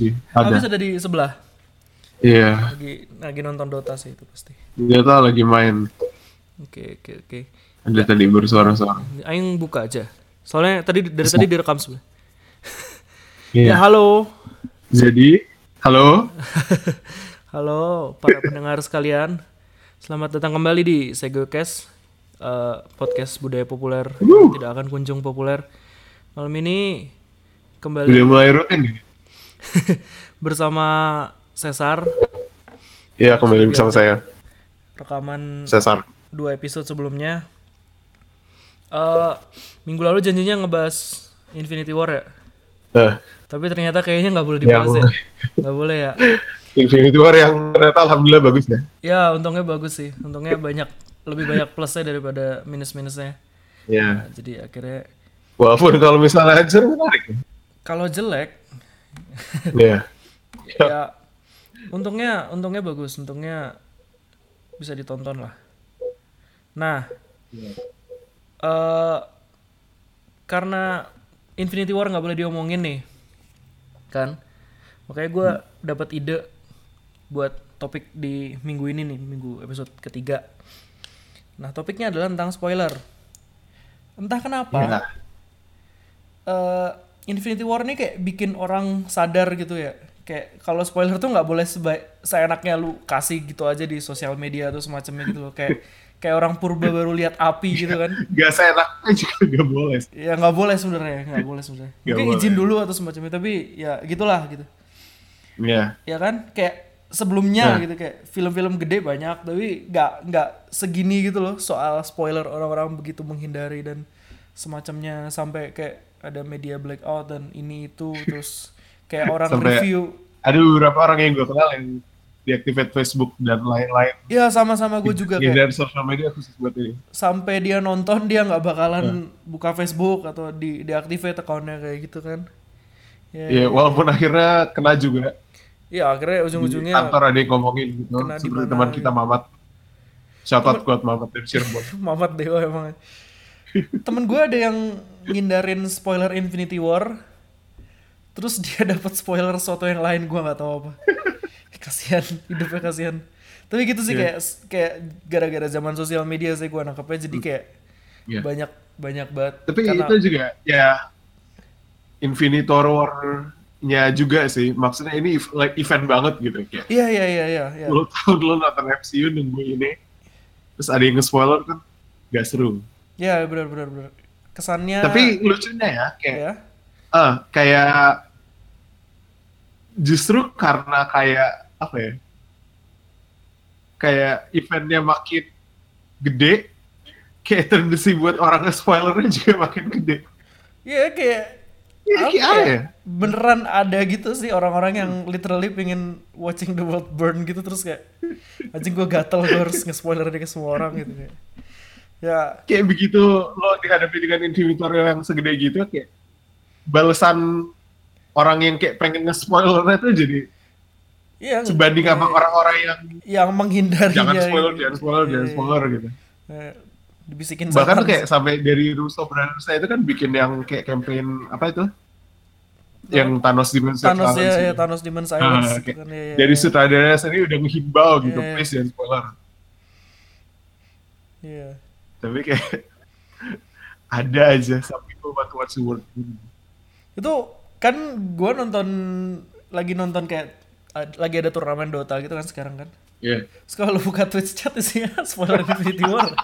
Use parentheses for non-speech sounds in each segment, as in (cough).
sih. Ada. Habis ada di sebelah. Iya. Lagi lagi nonton Dota sih itu pasti. Tuh lagi main. Oke oke oke. Ada tadi bersuara-suara. Aing buka aja. Soalnya tadi dari tadi direkam sebenarnya. (laughs) Iya. Ya halo. Jadi, halo. (laughs) Halo para pendengar sekalian. Selamat datang kembali di Segocast, eh, podcast budaya populer yang tidak akan kunjung populer. Malam ini kembali Udah mulai rutin nih. (laughs) bersama Cesar Iya, kembali bersama saya, rekaman Cesar. dua episode sebelumnya. Eh minggu lalu janjinya ngebahas Infinity War ya, Nah, tapi ternyata kayaknya nggak boleh Ya, dibahas ya. Nggak boleh ya. (laughs) Infinity War yang ternyata alhamdulillah bagus ya. Ya untungnya bagus sih, untungnya banyak lebih banyak plusnya daripada minus-minusnya. Iya. Nah, jadi akhirnya Walaupun kalau misalnya menarik. kalau jelek Iya. (laughs) ya untungnya untungnya bagus untungnya bisa ditonton lah. Nah eh karena Infinity War nggak boleh diomongin nih kan? Makanya gue dapat ide buat topik di minggu ini nih minggu episode ketiga. Nah topiknya adalah tentang spoiler. Entah kenapa eh Infinity War ini kayak bikin orang sadar gitu ya. Kayak kalau spoiler tuh nggak boleh sebaik seenaknya lu kasih gitu aja di sosial media atau semacamnya gitu loh. Kayak kayak orang purba baru lihat api gitu kan. Gak seenaknya juga gak boleh. Ya nggak boleh sebenarnya, nggak boleh sebenarnya. Nggak Mungkin boleh. izin dulu atau semacamnya tapi ya gitulah gitu. Iya. Ya kan? Kayak sebelumnya Nah. gitu kayak film-film gede banyak tapi nggak nggak segini gitu loh soal spoiler orang-orang begitu menghindari dan semacamnya sampai kayak ada media blackout dan ini itu (laughs) terus kayak orang Sampai- review Ada beberapa orang yang gue kenal yang deactivate Facebook dan lain-lain. ya sama-sama gue juga kayak dari sosial media khusus buat ini. sampai dia nonton dia nggak bakalan Nah. buka Facebook atau di deactivate akunnya kayak gitu kan ya Iya, walaupun akhirnya kena juga. ya akhirnya ujung-ujungnya kantor ada yang ngomongin gitu. Seperti teman gitu. kita Mamat. Shout out buat Mamat dari Cirebon. (laughs) Mamat Dewa emang. Temen gue ada yang ngindarin spoiler Infinity War, terus dia (laughs) dapat spoiler sesuatu yang lain gue nggak tahu apa. (laughs) kasihan, hidupnya kasihan. Tapi gitu sih Iya. kayak kayak gara-gara zaman sosial media sih gue nangkepnya jadi kayak Iya. banyak banyak banget. Tapi Karena- itu juga ya Infinity War-nya juga sih. Maksudnya ini like event banget gitu kayak. Iya iya iya iya. iya. 10 tahun lo nonton MCU nunggu ini. Terus ada yang nge-spoiler kan gak seru. Iya benar benar benar. Kesannya. Tapi lucunya ya kayak ya. ah kayak justru karena kayak apa ya? Kayak eventnya makin gede, kayak tendensi buat orang nge-spoilernya juga makin gede. Iya kayak Iya, apa kayak ya? ya? beneran ada gitu sih orang-orang yang literally pengen watching the world burn gitu terus kayak anjing gue gatel gue harus nge-spoiler ke semua orang gitu kayak ya Kayak begitu lo dihadapi dengan War yang segede gitu kayak balasan orang yang kayak pengen nge-spoilernya tuh jadi iya sebanding sama orang-orang yang yang menghindarinya jangan spoiler, gitu. jangan spoiler, Iya, jangan iya. spoiler gitu. Eh, dibisikin Bahkan tuh kayak sampai dari Russo Brothers itu kan bikin yang kayak campaign apa itu? Yang Thanos Demon Thanos ya, Silence ya itu. Thanos Silence Ah, gitu kan, ya, ya, Dari ya. sutradara sendiri udah menghimbau gitu, Iya. please jangan spoiler. Iya. Tapi kayak (laughs) ada aja some people want to watch the world. itu kan gue nonton lagi nonton kayak lagi ada turnamen Dota gitu kan sekarang kan Iya. Terus kalau buka Twitch chat isinya (laughs) spoiler Infinity War. (laughs)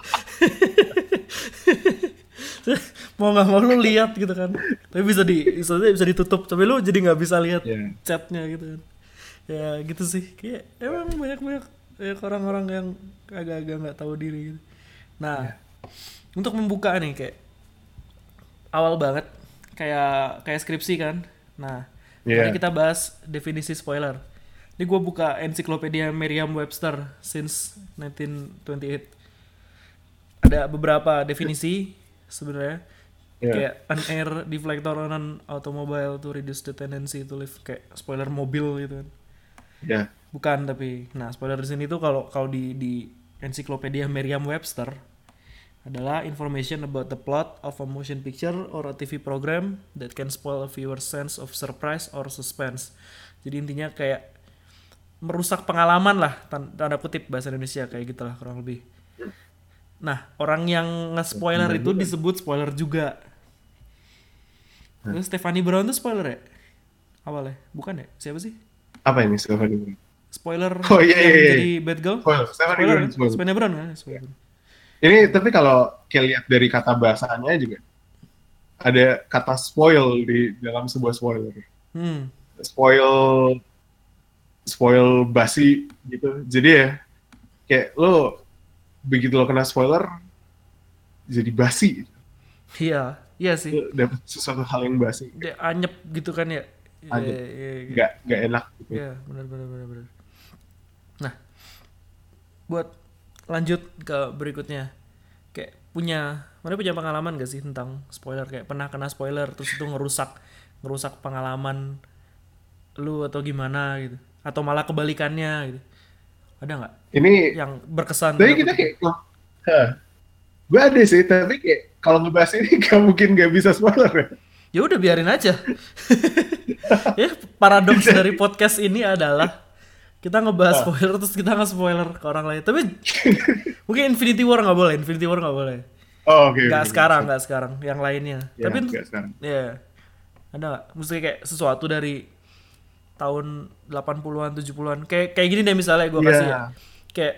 mau nggak mau lu lihat gitu kan. Tapi bisa di bisa, bisa ditutup. Tapi lu jadi nggak bisa lihat Iya. chatnya gitu kan. Ya gitu sih. Kayak emang banyak banyak orang-orang yang agak-agak nggak tahu diri gitu. Nah, untuk membuka nih kayak awal banget kayak kayak skripsi kan. Nah, mari kita bahas definisi spoiler. Ini gue buka ensiklopedia Merriam-Webster since 1928. Ada beberapa definisi sebenarnya. Iya. Kayak an air deflector on an automobile to reduce the tendency to live kayak spoiler mobil gitu kan. Ya. Bukan tapi nah spoiler di sini tuh kalau kalau di di ensiklopedia Merriam-Webster adalah information about the plot of a motion picture or a TV program that can spoil a viewer's sense of surprise or suspense. Jadi intinya kayak merusak pengalaman lah tan- tanda kutip bahasa Indonesia kayak gitulah kurang lebih. Nah, orang yang nge-spoiler itu disebut spoiler juga. Terus Stephanie Brown tuh spoiler ya? Awalnya? Bukan ya? Siapa sih? Apa ini Stephanie? Spoiler Oh, iya, iya, iya. jadi bad girl? Spoiler, Stephanie Spoiler, Brown, kan? spoiler. Stephanie Brown kan? Spoiler. Ini tapi kalau kayak lihat dari kata bahasanya juga ada kata spoil di dalam sebuah spoiler. Hmm. Spoil spoil basi gitu. Jadi ya kayak lo begitu lo kena spoiler jadi basi. Iya, iya sih. Lo dapet sesuatu hal yang basi. Dia anyep gitu kan ya? Anyep. Iya, iya, iya. Nggak nggak enak gitu. Iya, benar benar benar benar. Nah, buat lanjut ke berikutnya. Kayak punya, mana punya pengalaman gak sih tentang spoiler? Kayak pernah kena spoiler terus itu ngerusak ngerusak pengalaman lu atau gimana gitu? Atau malah kebalikannya gitu? Ada nggak Ini yang berkesan? tapi kita kayak Hah. gue ada sih tapi kayak kalau ngebahas ini (laughs) gak mungkin gak bisa spoiler ya. ya udah biarin aja. (laughs) ya paradoks dari podcast ini adalah kita ngebahas spoiler terus kita nggak spoiler ke orang lain. Tapi mungkin Infinity War nggak boleh, Infinity War nggak boleh. Oh, oke. Nggak oke, sekarang, nggak sekarang. Yang lainnya. Ya, Tapi ya ada nggak? Mesti kayak sesuatu dari tahun 80-an, 70-an. Kayak kayak gini deh misalnya gue Iya. kasih ya. Kayak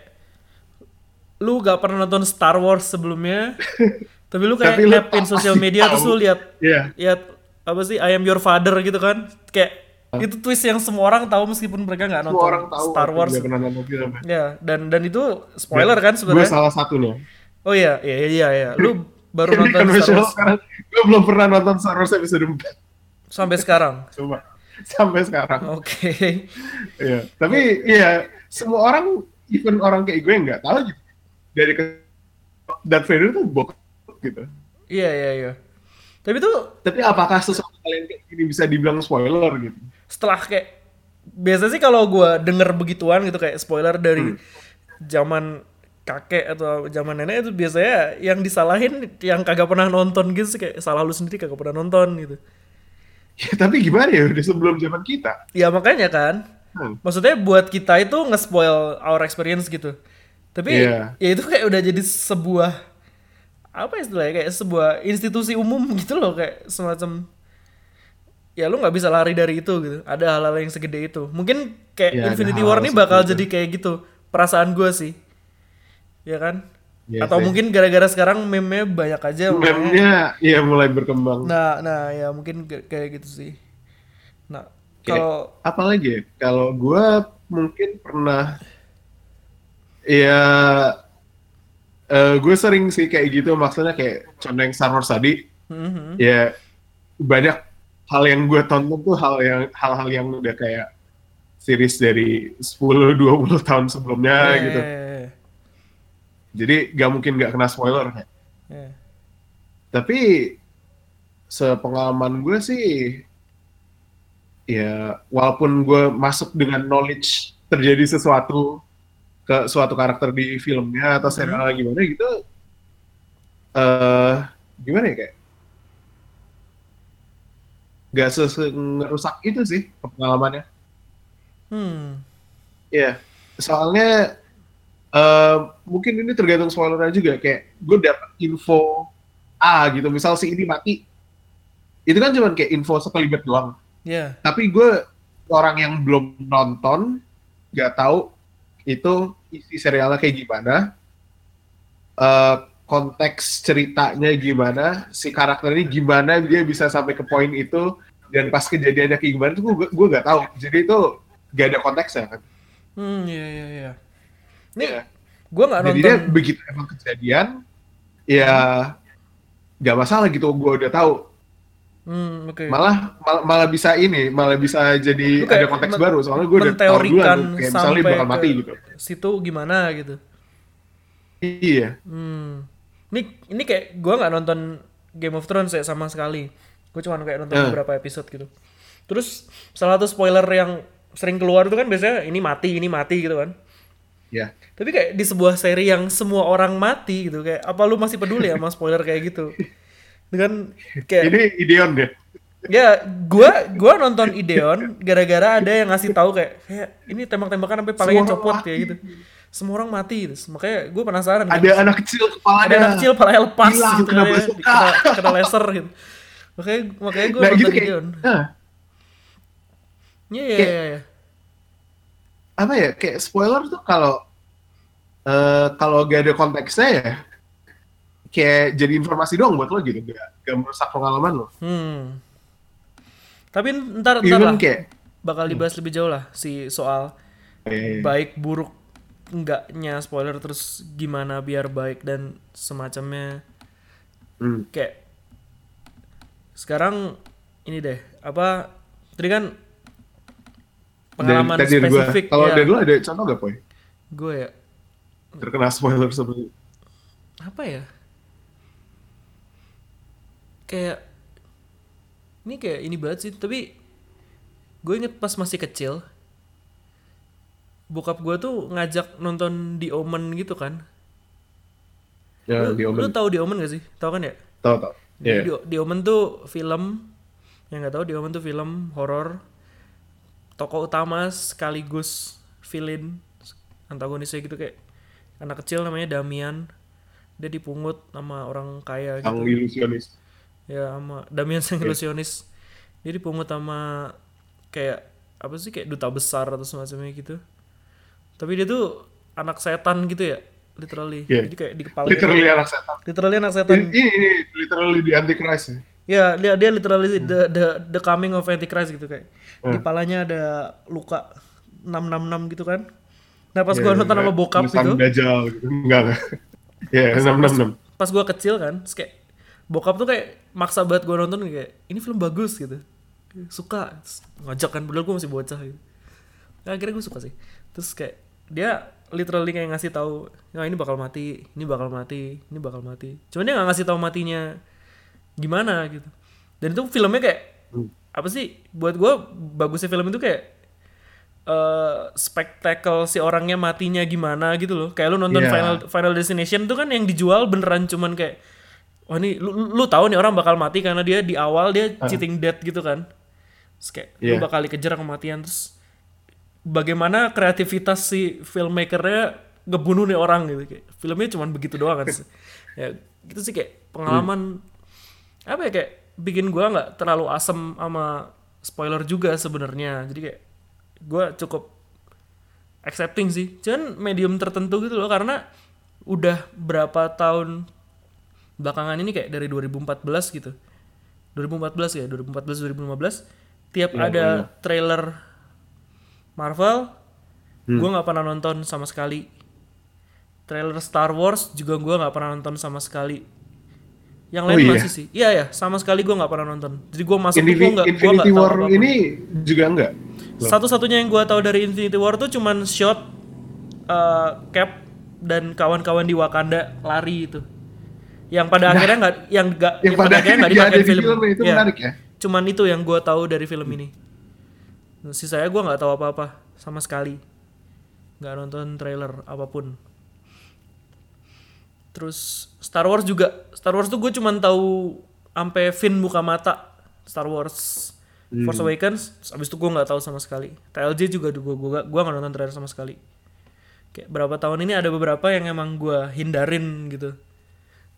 lu gak pernah nonton Star Wars sebelumnya, (laughs) tapi lu kayak Tapi lu sosial media terus tahu. lu lihat Iya. lihat apa sih I am your father gitu kan kayak itu twist yang semua orang tahu meskipun mereka nggak nonton orang tahu Star Wars pernah nonton filmnya. ya dan dan itu spoiler kan Gue sebenarnya salah satunya. oh iya iya iya iya lu baru Ini nonton Star conventional Wars sekarang. Gue belum pernah nonton Star Wars episode 4. sampai sekarang (laughs) Coba. Sampai sekarang. oke Iya. Tapi iya, semua orang, even orang kayak gue nggak tahu gitu. Dari ke Darth Vader tuh bokap gitu. iya iya iya tapi tuh Tapi apakah sesuatu hal yang kayak gini bisa dibilang spoiler gitu? Setelah kayak biasa sih kalau gua denger begituan gitu kayak spoiler dari zaman kakek atau zaman nenek itu biasanya yang disalahin yang kagak pernah nonton gitu sih kayak salah lu sendiri kagak pernah nonton gitu (laughs) Ya, tapi gimana ya udah sebelum zaman kita? Ya makanya kan. Hmm. Maksudnya buat kita itu nge-spoil our experience gitu. Tapi Iya. ya itu kayak udah jadi sebuah apa istilahnya kayak sebuah institusi umum (laughs) gitu loh kayak semacam ya lu nggak bisa lari dari itu gitu. Ada hal-hal yang segede itu. Mungkin kayak Ya, Infinity War ini bakal itu. jadi kayak gitu. Perasaan gue sih. Ya kan? Iya Atau sih. mungkin gara-gara sekarang meme-nya banyak aja. Meme-nya ya mulai berkembang. Nah, nah ya mungkin kayak gitu sih. Nah, kalau apa lagi ya? Kalau gue mungkin pernah ya gue sering sih kayak gitu maksudnya kayak contoh yang Star Wars tadi Mhm. ya banyak hal yang gue tonton tuh hal yang hal-hal yang udah kayak series dari 10-20 tahun sebelumnya Eh, gitu. jadi gak mungkin gak kena spoiler. Eh. tapi sepengalaman gue sih ya walaupun gue masuk dengan knowledge terjadi sesuatu ke suatu karakter di filmnya atau serial gimana gitu eh gimana ya kayak gak sese ngerusak itu sih pengalamannya. Hmm. ya soalnya eh mungkin ini tergantung spoilernya juga. Kayak gue dapet info A gitu. Misal si ini mati. Itu kan cuma kayak info sekelibat doang. Ya. tapi gue orang yang belum nonton nggak tahu itu isi serialnya kayak gimana. Eh konteks ceritanya gimana si karakternya gimana dia bisa sampai ke poin itu dan pas kejadiannya kayak gimana itu gue gue nggak tahu jadi itu gak ada konteksnya kan Hmm, iya iya iya. Ini Iya. gua nggak jadi nonton. dia begitu emang kejadian ya nggak masalah gitu gue udah tahu Hmm, oke. malah mal- malah bisa ini malah bisa jadi kayak ada konteks men- baru soalnya gue udah tahu duluan tuh, kayak misalnya bakal mati gitu situ gimana gitu. iya Hmm. Ini ini kayak gua nggak nonton Game of Thrones ya sama sekali. Gue cuma kayak nonton Eh. beberapa episode gitu. Terus salah satu spoiler yang sering keluar itu kan biasanya ini mati, ini mati gitu kan. Ya. Tapi kayak di sebuah seri yang semua orang mati gitu kayak apa lu masih peduli sama spoiler kayak gitu? Dengan kayak Ini Ideon deh. ya gua gua nonton Ideon gara-gara ada yang ngasih tahu kayak kayak ini tembak-tembakan sampai palanya copot mati. kayak gitu. Semua orang mati gitu. Makanya gue penasaran kan. Ada anak kecil kepalanya. ada anak kecil palanya lepas hilang, gitu kena kan ya, kena, kena laser gitu. Makanya makanya gue Nah, nonton gitu kayak, Ideon. nah, Iya iya iya. iya. apa ya kayak spoiler tuh kalau eh kalau gak ada konteksnya ya kayak jadi informasi doang buat lo gitu gak, gak merusak pengalaman lo Hmm. Tapi ntar ntar lah kayak bakal dibahas lebih jauh lah si soal eh, baik buruk enggaknya spoiler terus gimana biar baik dan semacamnya hmm, kayak sekarang ini deh apa tadi kan pengalaman dari, spesifik kalau ya, dari lo ada contoh gak poy gue ya. Terkena spoiler seperti apa ya? Kayak ini kayak ini banget sih tapi gue inget pas masih kecil bokap gue tuh ngajak nonton The Omen gitu kan. Ya lu, lu omen. tahu The Omen gak sih? Tahu kan ya? Tau tau Jadi The, The Omen tuh film yang nggak tahu The Omen tuh film horor tokoh utama sekaligus villain antagonisnya gitu kayak anak kecil namanya Damian. Dia dipungut sama orang kaya gitu. Ilusionis. Ya sama Damian sang ilusionis. Dia dipungut sama kayak apa sih kayak duta besar atau semacamnya gitu. Tapi dia tuh anak setan gitu ya literally Iya. jadi kayak di kepala literally anak setan literally anak setan ini, ini literally di antichrist ya Ya, dia dia literally the the the coming of Antichrist gitu kayak. Hmm. Di palanya ada luka 666 gitu kan. Nah, pas Ya, gua nonton ya, sama bokap itu, Dajjal gitu enggak (laughs) ya enam enam enam pas gua kecil kan, terus kayak bokap tuh kayak maksa banget gua nonton kayak ini film bagus gitu. Suka Terus ngajak kan padahal gua masih bocah gitu. Nah, akhirnya gue suka sih. Terus kayak dia literally kayak ngasih tahu, "Ya ini bakal mati, ini bakal mati, ini bakal mati." Cuman dia nggak ngasih tahu matinya gimana gitu. Dan itu filmnya kayak Hmm. apa sih? Buat gue bagusnya film itu kayak eh spektakel si orangnya matinya gimana gitu loh. Kayak lu nonton Iya. Final Final Destination tuh kan yang dijual beneran cuman kayak wah ini lu, lu, lu tahu nih orang bakal mati karena dia di awal dia cheating death gitu kan. Terus kayak lu Iya. bakal dikejar kematian terus bagaimana kreativitas si filmmakernya ngebunuh nih orang gitu kayak filmnya cuman begitu doang kan (laughs) ya gitu sih kayak pengalaman apa ya kayak bikin gua nggak terlalu asem sama spoiler juga sebenarnya. Jadi kayak gua cukup accepting sih. Cuman medium tertentu gitu loh karena udah berapa tahun belakangan ini kayak dari 2014 gitu. 2014 ya 2014 2015 tiap Iya, ada iya. trailer Marvel Hmm. gua nggak pernah nonton sama sekali trailer Star Wars juga gua nggak pernah nonton sama sekali yang Oh, lain iya? masih sih iya ya sama sekali gua nggak pernah nonton jadi gua masuk Infinity, gua nggak gua Infinity tahu War apa pun. ini juga enggak. Satu-satunya yang gua tahu dari Infinity War tuh cuman shot eh, Cap dan kawan-kawan di Wakanda lari itu. Yang pada akhirnya nggak yang nggak yang pada akhirnya nggak (laughs) dipakai di film itu Iya. menarik ya Cuman itu yang gua tahu dari film ini. Sisanya gua nggak tahu apa-apa sama sekali. Nggak nonton trailer apa pun. Terus Star Wars juga. Star Wars tuh gue cuman tahu sampai Finn buka mata Star Wars Force Awakens. Terus abis itu gue nggak tahu sama sekali. TLJ juga gue gue gue nggak nonton trailer sama sekali. Kayak berapa tahun ini ada beberapa yang emang gue hindarin gitu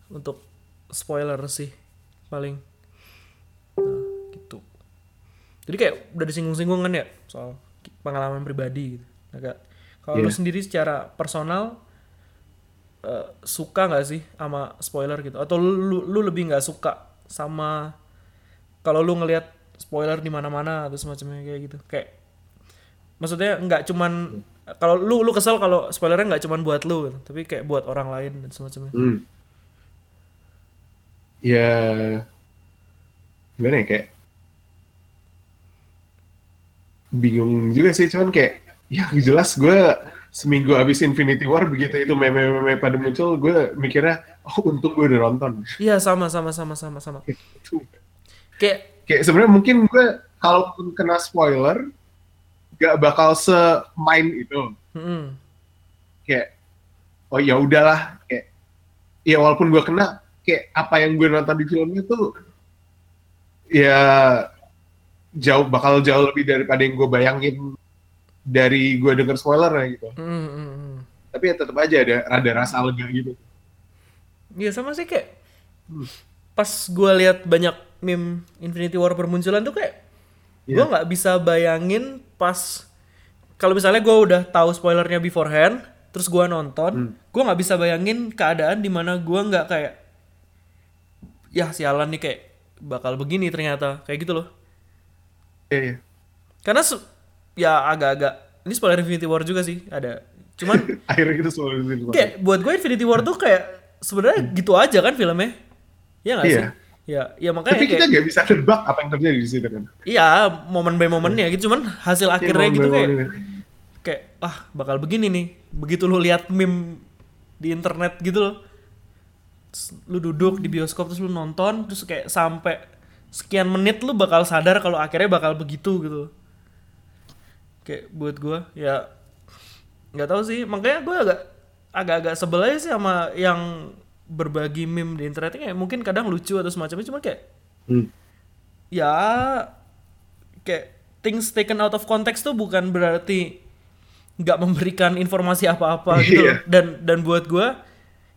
untuk spoiler sih paling. Jadi kayak udah disinggung-singgung kan ya soal pengalaman pribadi gitu. Agak kalau lu Iya. sendiri secara personal eh, suka nggak sih sama spoiler gitu? Atau lu lu, lu lebih nggak suka sama kalau lu ngelihat spoiler di mana-mana atau semacamnya kayak gitu? Kayak maksudnya nggak cuman kalau lu lu kesel kalau spoilernya nggak cuman buat lu gitu, tapi kayak buat orang lain dan semacamnya. Hmm. Ya, gimana ya kayak bingung juga sih, cuman kayak ya jelas gue seminggu abis Infinity War begitu itu meme-meme pada muncul, gue mikirnya oh untung gue udah nonton. Iya sama sama sama sama sama. Kayak Kayak sebenarnya mungkin gue kalaupun kena spoiler, gak bakal se-main itu. mm, kayak oh ya udahlah kayak ya walaupun gue kena kayak apa yang gue nonton di filmnya tuh ya jauh bakal jauh lebih daripada yang gue bayangin dari gue denger spoiler ya gitu. Hmm, hmm, hmm. tapi ya tetap aja ada ada rasa lega gitu. Iya sama sih kayak pas gue lihat banyak meme Infinity War bermunculan tuh kayak gue Iya. nggak bisa bayangin pas kalau misalnya gue udah tahu spoilernya beforehand terus gue nonton gue nggak bisa bayangin keadaan di mana gue nggak kayak ya sialan nih kayak bakal begini ternyata. Kayak gitu loh Iya, iya. karena ya agak-agak ini spoiler Infinity War juga sih ada. Cuman (laughs) akhirnya kita selalu di sini. kayak buat gue Infinity War tuh kayak sebenarnya gitu aja kan filmnya. Ya nggak Iya. sih? Ya ya makanya tapi kita nggak bisa nebak apa yang terjadi di situ kan? Iya momen by momennya gitu cuman hasil akhirnya Iya, gitu kayak kayak ah bakal begini nih. Begitu lu lihat meme di internet gitu loh. Terus lu duduk di bioskop terus lu nonton terus kayak sampai sekian menit lu bakal sadar kalau akhirnya bakal begitu gitu kayak buat gua ya nggak tahu sih makanya gua agak agak-agak sebel aja sih sama yang berbagi meme di internet kayak mungkin kadang lucu atau semacamnya cuma kayak Hmm. ya kayak things taken out of context tuh bukan berarti nggak memberikan informasi apa-apa (laughs) gitu. Iya. dan dan buat gua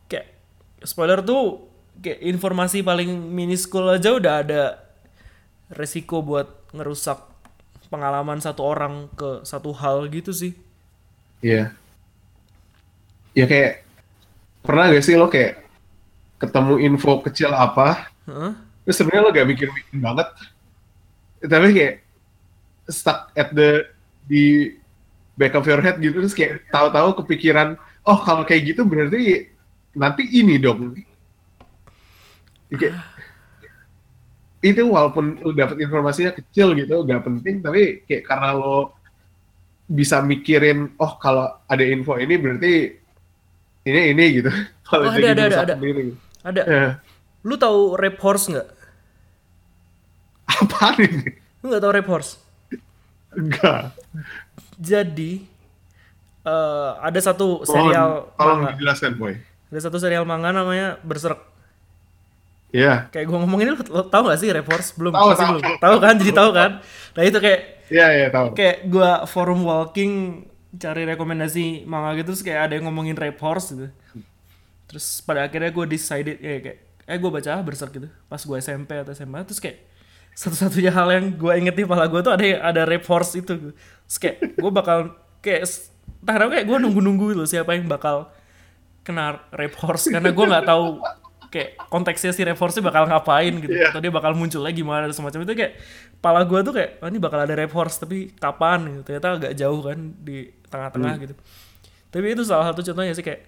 kayak spoiler tuh kayak informasi paling miniskul aja udah ada resiko buat ngerusak pengalaman satu orang ke satu hal gitu sih Iya. Ya kayak pernah gak sih lo kayak ketemu info kecil apa, Heeh. terus sebenarnya lo gak mikir-mikir banget, tapi kayak stuck at the di back of your head gitu, terus kayak tahu-tahu kepikiran, oh kalau kayak gitu berarti nanti ini dong. Kayak, itu walaupun lo dapet informasinya kecil gitu, gak penting, tapi kayak karena lo bisa mikirin oh kalau ada info ini berarti ini ini gitu. (laughs) Oh, kalau ada, jadi ada, ada, ada. sendiri. ada. Ya. lu tahu rap horse nggak? Apaan ini? Lu nggak tahu rap horse? Enggak. Jadi eh, ada satu Tolong- serial tolong manga. dijelaskan boy. Ada satu serial manga namanya Berserk ya kayak gue ngomong ini lo, lo tau gak sih Rap Horse? Belum Tahu, Pasti tahu. belum. Tahu kan jadi tahu kan? Nah itu kayak ya ya tahu kayak gue forum walking cari rekomendasi manga gitu terus kayak ada yang ngomongin Rap Horse gitu. Terus pada akhirnya gue decided ya kayak eh gue baca Berserk gitu pas gue SMP atau SMA terus kayak satu-satunya hal yang gue inget di kepala gue tuh ada ada Rap Horse itu. Gitu. terus kayak gue bakal kayak entah kayak gue nunggu-nunggu gitu siapa yang bakal kena Rap Horse karena gue nggak tahu kayak konteksnya si Rap Horse bakal ngapain gitu Iya. atau dia bakal muncul lagi gimana dan semacam itu kayak kepala gue tuh kayak oh, ini bakal ada Rap Horse tapi kapan? gitu. Ternyata agak jauh kan di tengah-tengah gitu. Tapi itu salah satu contohnya sih kayak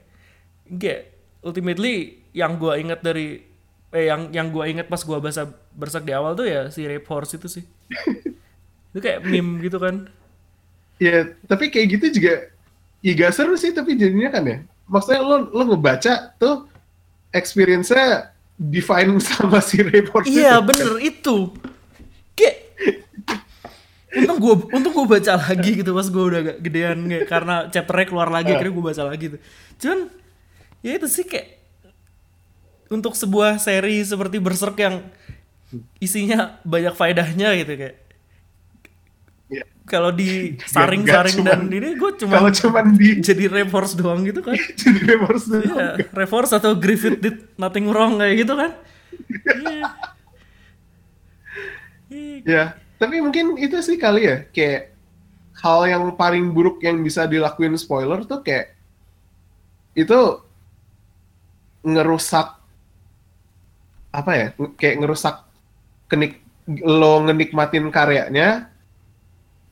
kayak ultimately yang gue inget dari eh yang yang gue inget pas gue bahasa bersak di awal tuh ya si Rap Horse itu sih. (laughs) Itu kayak meme gitu kan. Ya tapi kayak gitu juga ya gak seru sih tapi jadinya kan ya maksudnya lo lo ngebaca tuh experience-nya define (laughs) sama si report Iya bener itu. Kayak untung gue untung gue baca lagi gitu pas gue udah agak gedean kayak karena chapternya keluar lagi akhirnya gue baca lagi tuh. Cuman ya itu sih kayak untuk sebuah seri seperti Berserk yang isinya banyak faedahnya gitu kayak Ya. kalau disaring-saring (laughs) dan Nggak ini gue cuma kalau cuman di jadi reverse doang gitu kan (laughs) jadi report tuh Iya, reverse atau Griffith did nothing wrong kayak gitu kan (laughs) Iya. Iya. Ya, tapi mungkin itu sih kali ya, kayak hal yang paling buruk yang bisa dilakuin spoiler tuh kayak itu ngerusak apa ya, kayak ngerusak kenik lo ngenikmatin karyanya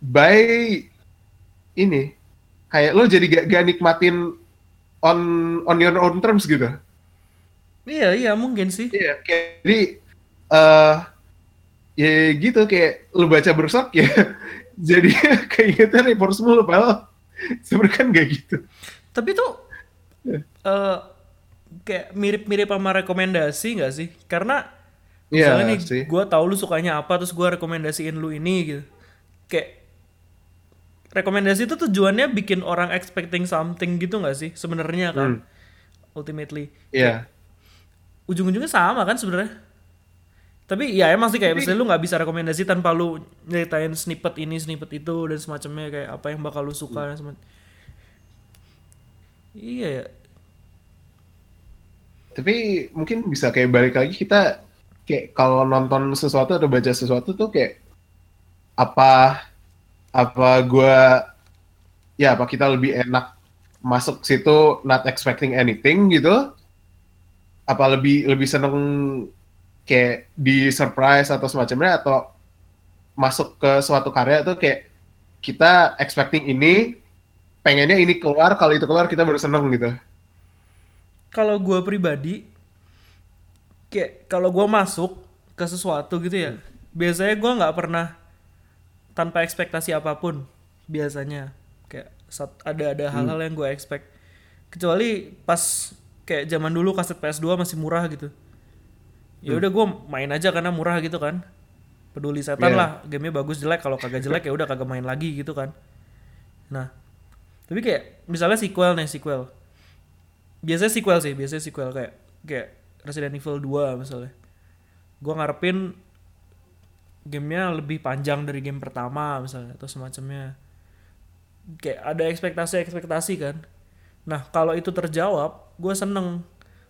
by ini kayak lo jadi gak, gak nikmatin on on your own terms gitu. Iya iya mungkin sih. Iya, kayak jadi eh ya gitu kayak lu baca bersak ya (laughs) jadi (laughs) keingetan report mulu padahal sebenarnya kan gak gitu. Tapi tuh eh kayak mirip-mirip sama rekomendasi nggak sih? Karena Iya misalnya nih sih. gue tahu lu sukanya apa terus gue rekomendasiin lu ini gitu. Kayak rekomendasi itu tujuannya bikin orang expecting something gitu nggak sih sebenarnya kan? Ultimately. Iya. ujung-ujungnya sama kan sebenarnya? Tapi ya emang sih kayak misalnya lu nggak bisa rekomendasi tanpa lu nyeritain snippet ini snippet itu dan semacamnya kayak apa yang bakal lu suka dan semacam. Iya ya. Tapi mungkin bisa kayak balik lagi kita kayak kalau nonton sesuatu atau baca sesuatu tuh kayak apa apa gua ya apa kita lebih enak masuk situ not expecting anything gitu? Apa lebih lebih seneng kayak di surprise atau semacamnya atau masuk ke suatu karya tuh kayak kita expecting ini pengennya ini keluar kalau itu keluar kita baru seneng gitu. Kalau gue pribadi kayak kalau gue masuk ke sesuatu gitu ya biasanya gue nggak pernah tanpa ekspektasi apa pun biasanya. Kayak sat- ada ada hal-hal yang gue expect. Kecuali pas kayak zaman dulu kaset PS2 masih murah gitu. Ya udah gue main aja karena murah gitu kan. Peduli setan Iya. lah gamenya bagus jelek. Kalau kagak jelek ya udah kagak main lagi gitu kan. Nah tapi kayak misalnya sequel nih sequel. Biasanya sequel sih biasanya sequel kayak kayak Resident Evil 2 misalnya. Gue ngarepin gamenya lebih panjang dari game pertama misalnya atau semacamnya. Kayak ada ekspektasi ekspektasi kan. Nah kalau itu terjawab gue seneng.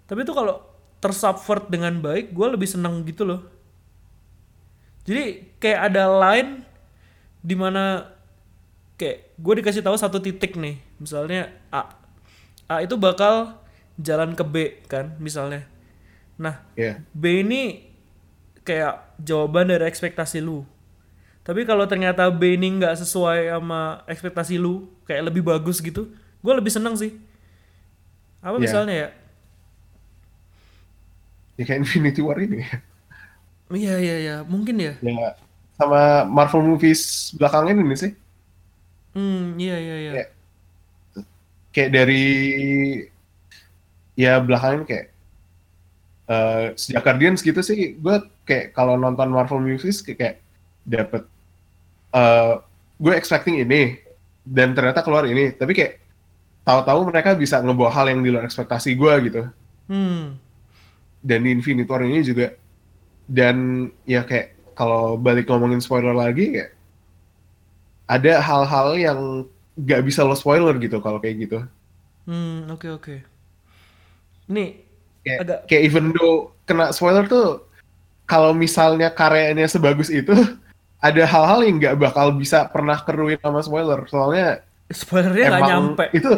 Tapi itu kalau tersubvert dengan baik gue lebih seneng gitu loh. Jadi kayak ada line di mana kayak gue dikasih tahu satu titik nih. Misalnya A. A itu bakal jalan ke B kan misalnya. Nah ya B ini kayak jawaban dari ekspektasi lu. Tapi kalau ternyata B ini nggak sesuai sama ekspektasi lu kayak lebih bagus gitu gue lebih seneng sih. Apa Iya. misalnya ya? Ya kayak Infinity War ini. Ya. iya iya iya. Mungkin ya. Ya sama Marvel movies belakangan ini sih. Hmm iya iya iya. Kayak- kayak dari ya belakangan kayak eh, sejak Guardians gitu sih gue kayak kalau nonton Marvel movies kayak, kayak dapet eh gue expecting ini dan ternyata keluar ini. Tapi kayak tahu-tahu mereka bisa ngebawa hal yang di luar ekspektasi gue gitu. Hmm. Dan di Infinity War ini juga. Dan ya kayak kalau balik ngomongin spoiler lagi kayak ada hal-hal yang nggak bisa lo spoiler gitu kalau kayak gitu. Hmm oke oke. Nih kayak, Agak- kayak even though kena spoiler tuh kalau misalnya karyanya sebagus itu (laughs) ada hal-hal yang nggak bakal bisa pernah keruin sama spoiler soalnya spoilernya nggak nyampe itu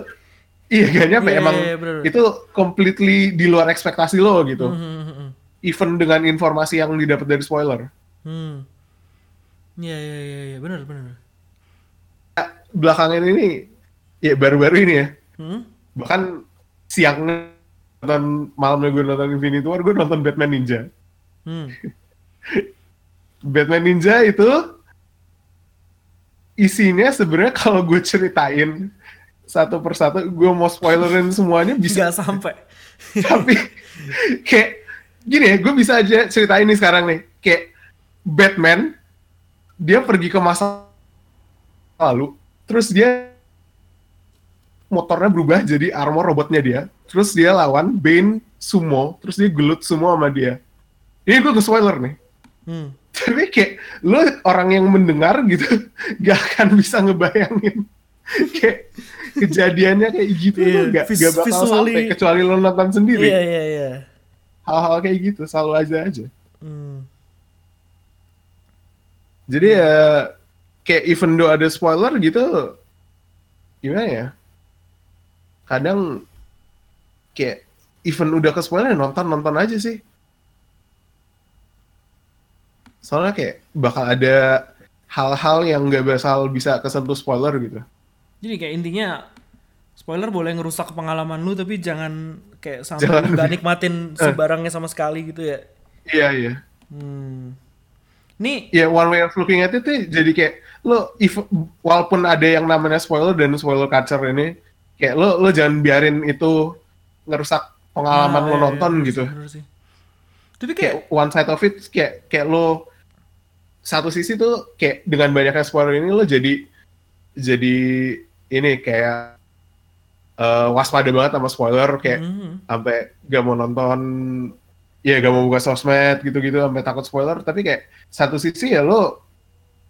iya gak nyampe Iya, emang iya, iya, bener. itu completely di luar ekspektasi lo gitu Hmm, hmm, even dengan informasi yang didapat dari spoiler hmm. Iya iya iya iya benar benar. belakangan ini ya baru-baru ini ya Hmm? bahkan siangnya nonton malamnya gue nonton Infinity War gue nonton Batman Ninja Hmm. (laughs) Batman Ninja itu isinya sebenarnya kalau gue ceritain satu persatu gue mau spoilerin semuanya (laughs) bisa Bisa sampai. (laughs) tapi kayak gini ya gue bisa aja ceritain nih sekarang nih kayak Batman dia pergi ke masa lalu terus dia motornya berubah jadi armor robotnya dia terus dia lawan Bane sumo. Terus dia gelut semua sama dia. Ini gue nge-spoiler nih. Hmm. tapi kayak lo orang yang mendengar gitu (laughs) gak akan bisa ngebayangin. (laughs) Kayak kejadiannya kayak gitu tuh gak, vis- gak bakal visually- sampai kecuali lo nonton sendiri. Iya iya iya. hal-hal kayak gitu selalu aja aja. Hmm. jadi ya kayak even though ada spoiler gitu gimana ya? Kadang kayak even udah ke spoiler nonton nonton aja sih soalnya kayak bakal ada hal-hal yang nggak bakal bisa kesentuh spoiler gitu Jadi kayak intinya spoiler boleh ngerusak pengalaman lu tapi jangan kayak sampai Jangan. nggak (laughs) nikmatin sebarangnya sama sekali gitu ya. iya iya Hmm. Nih, ya one way of looking at it jadi kayak lo if, walaupun ada yang namanya spoiler dan spoiler culture ini kayak lo lo jangan biarin itu ngerusak pengalaman ah, lo iya, iya, nonton bener gitu sih. Tapi kayak kayak one side of it kayak kayak lo satu sisi tuh kayak dengan banyaknya spoiler ini lo jadi jadi ini kayak eh, waspada banget sama spoiler kayak Hmm. sampai gak mau nonton ya gak mau buka sosmed gitu-gitu sampai takut spoiler tapi kayak satu sisi ya lo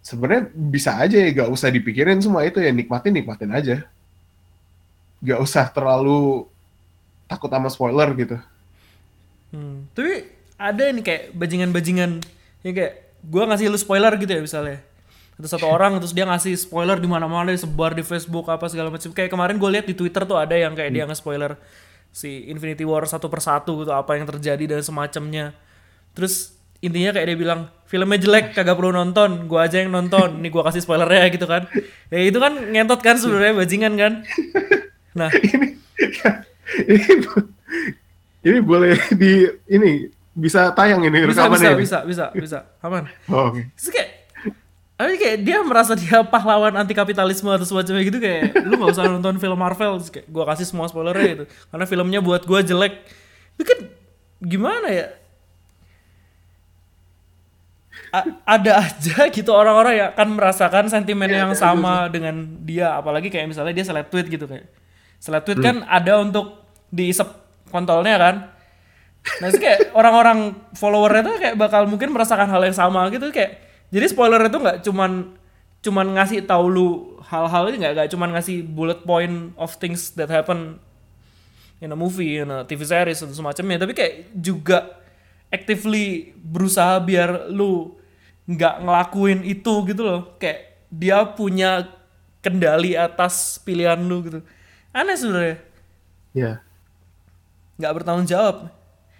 sebenarnya bisa aja ya gak usah dipikirin semua itu ya nikmatin nikmatin aja gak usah terlalu takut sama spoiler gitu Hmm. Tapi ada nih kayak bajingan-bajingan ya kayak gua ngasih lu spoiler gitu ya misalnya. Ada satu orang terus dia ngasih spoiler di mana-mana disebar di Facebook apa segala macam. Kayak kemarin gue lihat di Twitter tuh ada yang kayak dia nge-spoiler si Infinity War satu persatu gitu apa yang terjadi dan semacamnya. Terus intinya kayak dia bilang filmnya jelek kagak perlu nonton gua aja yang nonton nih gua kasih spoilernya gitu kan ya itu kan ngentot kan sebenarnya bajingan kan (laughs) nah ini (laughs) ini ini boleh di ini bisa tayang ini bisa bisa rekamannya ini? bisa bisa bisa. Aman. Oh, oke. Terus kayak tapi kayak dia merasa dia pahlawan anti kapitalisme atau semacamnya gitu kayak lu gak usah nonton film Marvel. Terus kayak gua kasih semua spoilernya gitu. Karena filmnya buat gua jelek. Itu kan gimana ya? A- ada aja gitu orang-orang yang akan merasakan sentimen Iya, yang ada sama dengan dia. Apalagi kayak misalnya dia seleb tweet gitu kayak seleb tweet kan ada untuk diisep kontolnya kan Nah, kayak orang-orang followernya tuh kayak bakal mungkin merasakan hal yang sama gitu kayak. Jadi spoiler itu nggak cuman cuman ngasih tahu lu hal-hal ini nggak nggak cuman ngasih bullet point of things that happen in a movie, in a TV series atau semacamnya, tapi kayak juga actively berusaha biar lu nggak ngelakuin itu gitu loh. Kayak dia punya kendali atas pilihan lu gitu. Aneh sebenarnya. Ya nggak bertanggung jawab.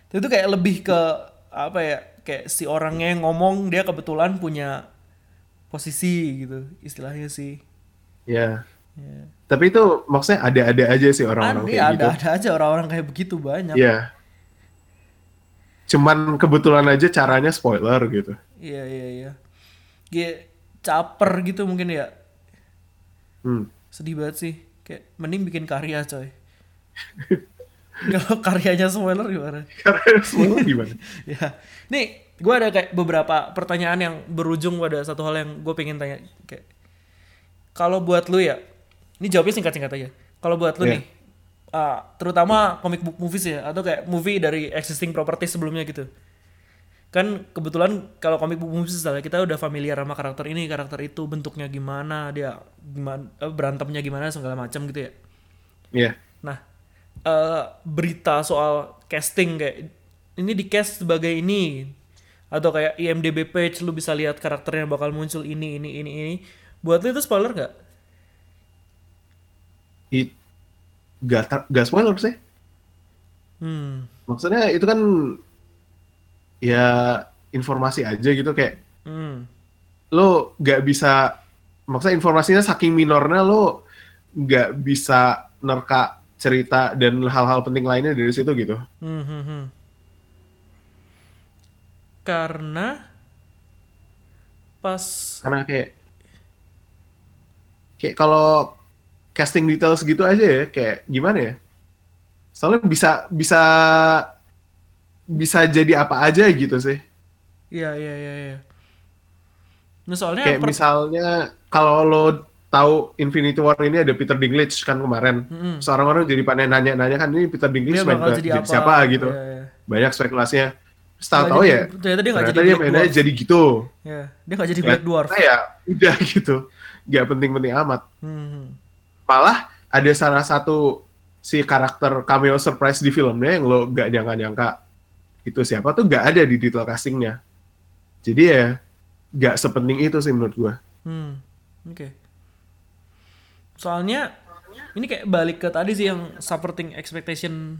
Itu kayak lebih ke apa ya kayak si orangnya yang ngomong dia kebetulan punya posisi gitu istilahnya sih. Ya ya. tapi itu maksudnya ada-ada aja sih orang-orang kayak ada gitu. ada aja orang-orang kayak begitu banyak. Iya. Cuman kebetulan aja caranya spoiler gitu. iya iya iya. Kayak caper gitu mungkin ya. Hmm. sedih banget sih kayak mending bikin karya coy. (laughs) Kalau karyanya spoiler gimana? Karena spoiler gimana? (laughs) ya. Nih gue ada kayak beberapa pertanyaan yang berujung pada satu hal yang gue pengen tanya. Kayak kalau buat lu ya ini jawabnya singkat-singkat aja. Kalau buat lu Iya. nih ah, terutama comic book movies ya atau kayak movie dari existing property sebelumnya gitu kan kebetulan kalau book movies misalnya kita udah familiar sama karakter ini karakter itu bentuknya gimana dia gimana eh, berantemnya gimana segala macam gitu ya Iya. Nah, eh, berita soal casting kayak ini di cast sebagai ini atau kayak IMDb page lu bisa lihat karakternya bakal muncul ini ini ini ini. Buat lu itu spoiler nggak? It, gak, gak spoiler sih. Hmm. Maksudnya itu kan ya informasi aja gitu kayak Hmm. lo gak bisa maksudnya informasinya saking minornya lo gak bisa nerka cerita dan hal-hal penting lainnya dari situ gitu. Hmm, hmm, hmm. Karena pas Karena kayak kayak kalau casting details gitu aja ya kayak gimana ya? Soalnya bisa bisa bisa jadi apa aja gitu sih. iya iya iya iya. Nah, soalnya Kayak per- misalnya kalau lo tahu Infinity War ini ada Peter Dinklage kan kemarin. Mm-mm. Seorang orang jadi pada nanya-nanya kan ini Peter Dinklage main ke- jadi jadi apa? siapa gitu. Iya, iya. Banyak spekulasinya. Nggak tahu-tahu jadi- ya ternyata dia nggak ternyata jadi dia mainnya jadi gitu. Ya, dia nggak jadi Black Dwarf. Ya udah (laughs) gitu. Gak penting-penting amat. Hmm. Malah ada salah satu si karakter cameo surprise di filmnya yang lo gak nyangka-nyangka itu siapa tuh gak ada di detail castingnya. Jadi ya gak sepenting itu sih menurut gua. Hmm, oke. Soalnya ini kayak balik ke tadi sih yang supporting expectation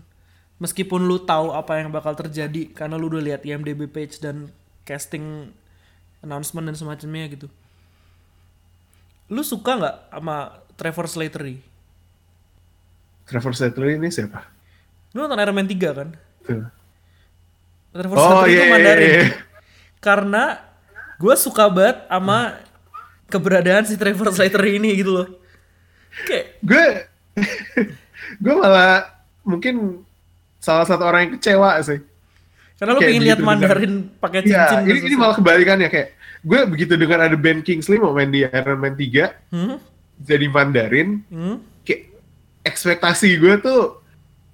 meskipun lu tahu apa yang bakal terjadi karena lu udah lihat IMDb page dan casting announcement dan semacamnya gitu. Lu suka nggak sama Trevor Slattery? Trevor Slattery ini siapa? Lu nonton Iron Man 3 kan? Trevor Oh Slattery iya itu iya, Mandarin. iya. Karena gue suka banget sama keberadaan si Trevor Slattery ini gitu loh. Kayak gue (laughs) gue malah mungkin salah satu orang yang kecewa sih. Karena Kayak pengen lihat Mandarin pakai Iya, cincin. ini, terus- ini malah kebalikannya kayak gue begitu dengar ada Ben Kingsley mau main di Iron Man 3, Hmm? jadi Mandarin, Hmm? kayak ekspektasi gue tuh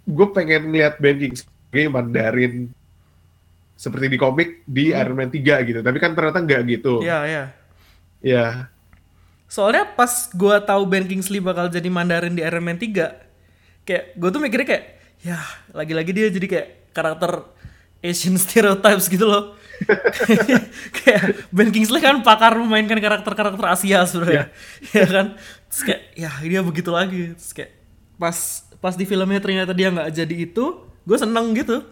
gue pengen lihat Ben Kingsley Mandarin seperti di komik di Hmm. Iron Man 3 gitu. Tapi kan ternyata nggak gitu. Ya, ya. Ya. Soalnya pas gua tahu Ben Kingsley bakal jadi Mandarin di Iron Man 3, kayak gue tuh mikirnya kayak, ya lagi-lagi dia jadi kayak karakter Asian stereotypes gitu loh. (laughs) (laughs) kayak Ben Kingsley kan pakar memainkan karakter-karakter Asia sebenarnya. ya (laughs) kan? Terus kayak, ya dia begitu lagi. Terus kayak pas pas di filmnya ternyata dia nggak jadi itu, gue seneng gitu.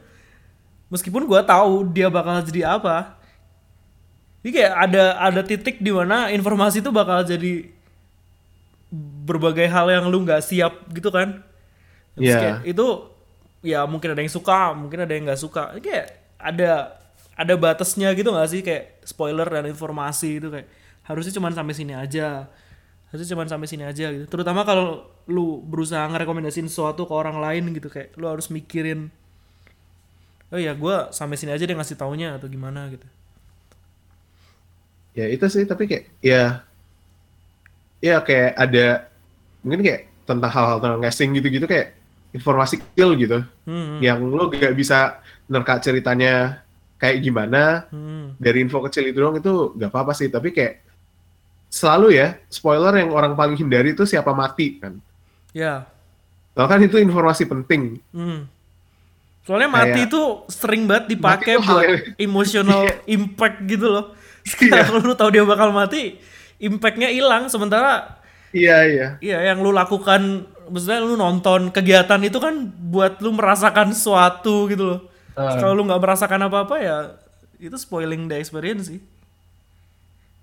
Meskipun gua tahu dia bakal jadi apa, jadi kayak ada ada titik di mana informasi itu bakal jadi berbagai hal yang lu nggak siap gitu kan. Terus Iya. kayak itu ya mungkin ada yang suka, mungkin ada yang nggak suka. Jadi Kayak ada ada batasnya gitu nggak sih kayak spoiler dan informasi itu kayak harusnya cuman sampai sini aja. Harusnya cuman sampai sini aja gitu. Terutama kalau lu berusaha ngerekomendasiin sesuatu ke orang lain gitu kayak lu harus mikirin oh ya gua sampai sini aja dia ngasih taunya atau gimana gitu. Ya itu sih tapi kayak ya ya kayak ada mungkin kayak tentang hal-hal tentang casting gitu-gitu kayak informasi kill gitu Hmm, yang lo gak bisa nerka ceritanya kayak gimana hmm. dari info kecil itu doang itu gak apa-apa sih tapi kayak selalu ya spoiler yang orang paling hindari itu siapa mati kan Ya, Nah, kan itu informasi penting hmm. Soalnya mati Kayak- itu sering banget dipakai buat emotional impact gitu loh. (laughs) Iya. Kalau lu tahu dia bakal mati, impactnya hilang. Sementara iya iya ya yang lu lakukan, maksudnya lu nonton kegiatan itu kan buat lu merasakan sesuatu gitu loh. Ah. Kalau lu nggak merasakan apa-apa ya itu spoiling the experience sih.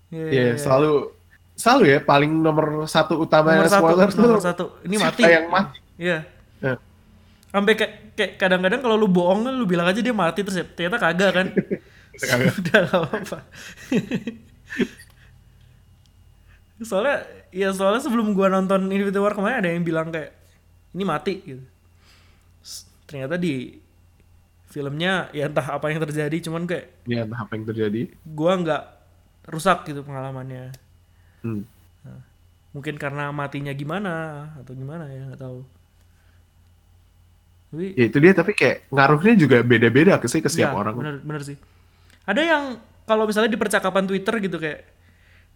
Iya, Iya, iya. selalu selalu ya paling nomor satu utama nomor satu, spoiler tuh nomor satu. Ini mati. yang mati Iya. Nah, Sampai kayak, kayak kadang-kadang kalau lu bohong lu bilang aja dia mati terus ya, ternyata kagak kan. (laughs) Kagak. Udah gak apa-apa. (laughs) soalnya ya soalnya sebelum gua nonton Infinity War kemarin ada yang bilang kayak ini mati gitu. Ternyata di filmnya ya entah apa yang terjadi cuman kayak ya entah apa yang terjadi gua nggak rusak gitu pengalamannya. Hmm. Mungkin karena matinya gimana atau gimana ya nggak tahu. Tapi ya itu dia tapi kayak ngaruhnya juga beda-beda ke sih ke setiap Ya, orang Bener, bener sih. Ada yang kalau misalnya di percakapan Twitter gitu kayak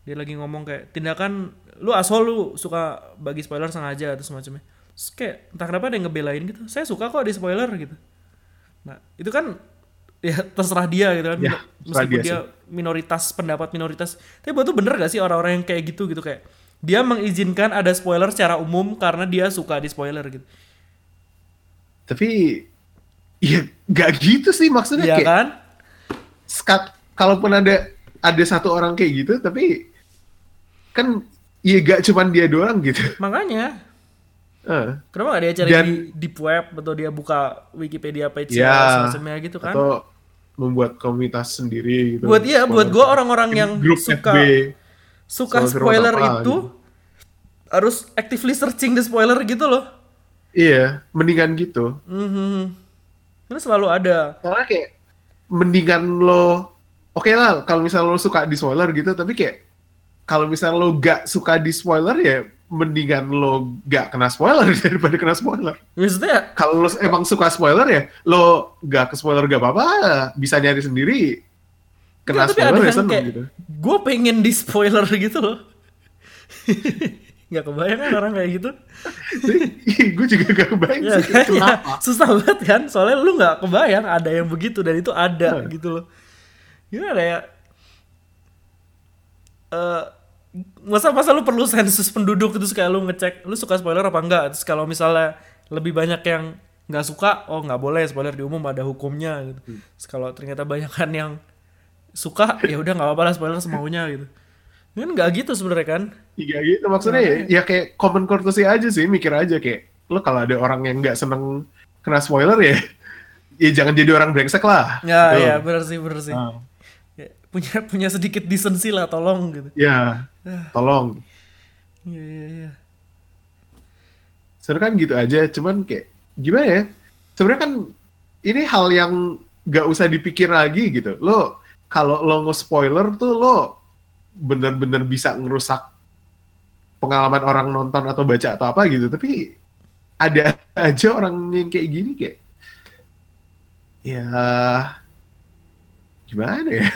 dia lagi ngomong kayak tindakan lu asal lu suka bagi spoiler sengaja atau semacamnya. Terus kayak entah kenapa ada yang ngebelain gitu. Saya suka kok di spoiler gitu. Nah, itu kan (laughs) ya terserah dia gitu kan. Ya, Meskipun dia dia, minoritas pendapat minoritas. Tapi buat tuh bener gak sih orang-orang yang kayak gitu gitu kayak dia mengizinkan ada spoiler secara umum karena dia suka di spoiler gitu. Tapi ya nggak gitu sih maksudnya kayak kan? skat kalaupun ada ada satu orang kayak gitu tapi kan ya gak cuman dia doang gitu. Makanya. Eh, Kenapa gak dia cari Dan- di deep web atau dia buka Wikipedia page Ya, semacamnya gitu kan? atau membuat komunitas sendiri gitu. Buat iya, buat gue orang-orang yang grup suka FB suka spoiler itu harus actively searching the spoiler gitu loh. Iya mendingan gitu Mhm. Karena selalu ada. soalnya kayak mendingan lo oke lah kalau misalnya lo suka di spoiler gitu tapi kayak kalau misalnya lo gak suka di spoiler ya mendingan lo gak kena spoiler (laughs) daripada kena spoiler Maksudnya kalau lo emang suka spoiler ya lo gak ke spoiler gak apa-apa bisa nyari sendiri kena ada spoiler ya yang seneng kayak gitu gue pengen di spoiler gitu loh. (laughs) Gak kebayang kan orang kayak gitu? gue juga gak kebayang Ya, sih kan? Ya, susah banget kan? Soalnya lu nggak kebayang ada yang begitu dan itu ada Hmm. gitu loh. Gimana ya? Eh masa masa lu perlu sensus penduduk terus kayak lu ngecek lu suka spoiler apa enggak? Terus kalau misalnya lebih banyak yang nggak suka, oh nggak boleh spoiler di umum ada hukumnya gitu. Hmm. Terus kalau ternyata banyak kan yang suka, ya udah nggak apa-apa lah spoiler semaunya gitu. Kan nggak gitu sebenarnya kan? Iya gitu maksudnya ya, ya kayak common courtesy aja sih mikir aja kayak lo kalau ada orang yang nggak seneng kena spoiler ya ya jangan jadi orang brengsek lah Ya, Gitu. ya benar sih, benar sih. Ah. Ya, punya punya sedikit decency lah tolong gitu. ya tolong Iya iya iya. sebenarnya kan gitu aja cuman kayak gimana ya sebenarnya kan ini hal yang nggak usah dipikir lagi gitu lo kalau lo nge-spoiler tuh lo bener-bener bisa ngerusak pengalaman orang nonton atau baca atau apa gitu tapi ada (laughs) aja orang yang kayak gini kayak ya gimana ya?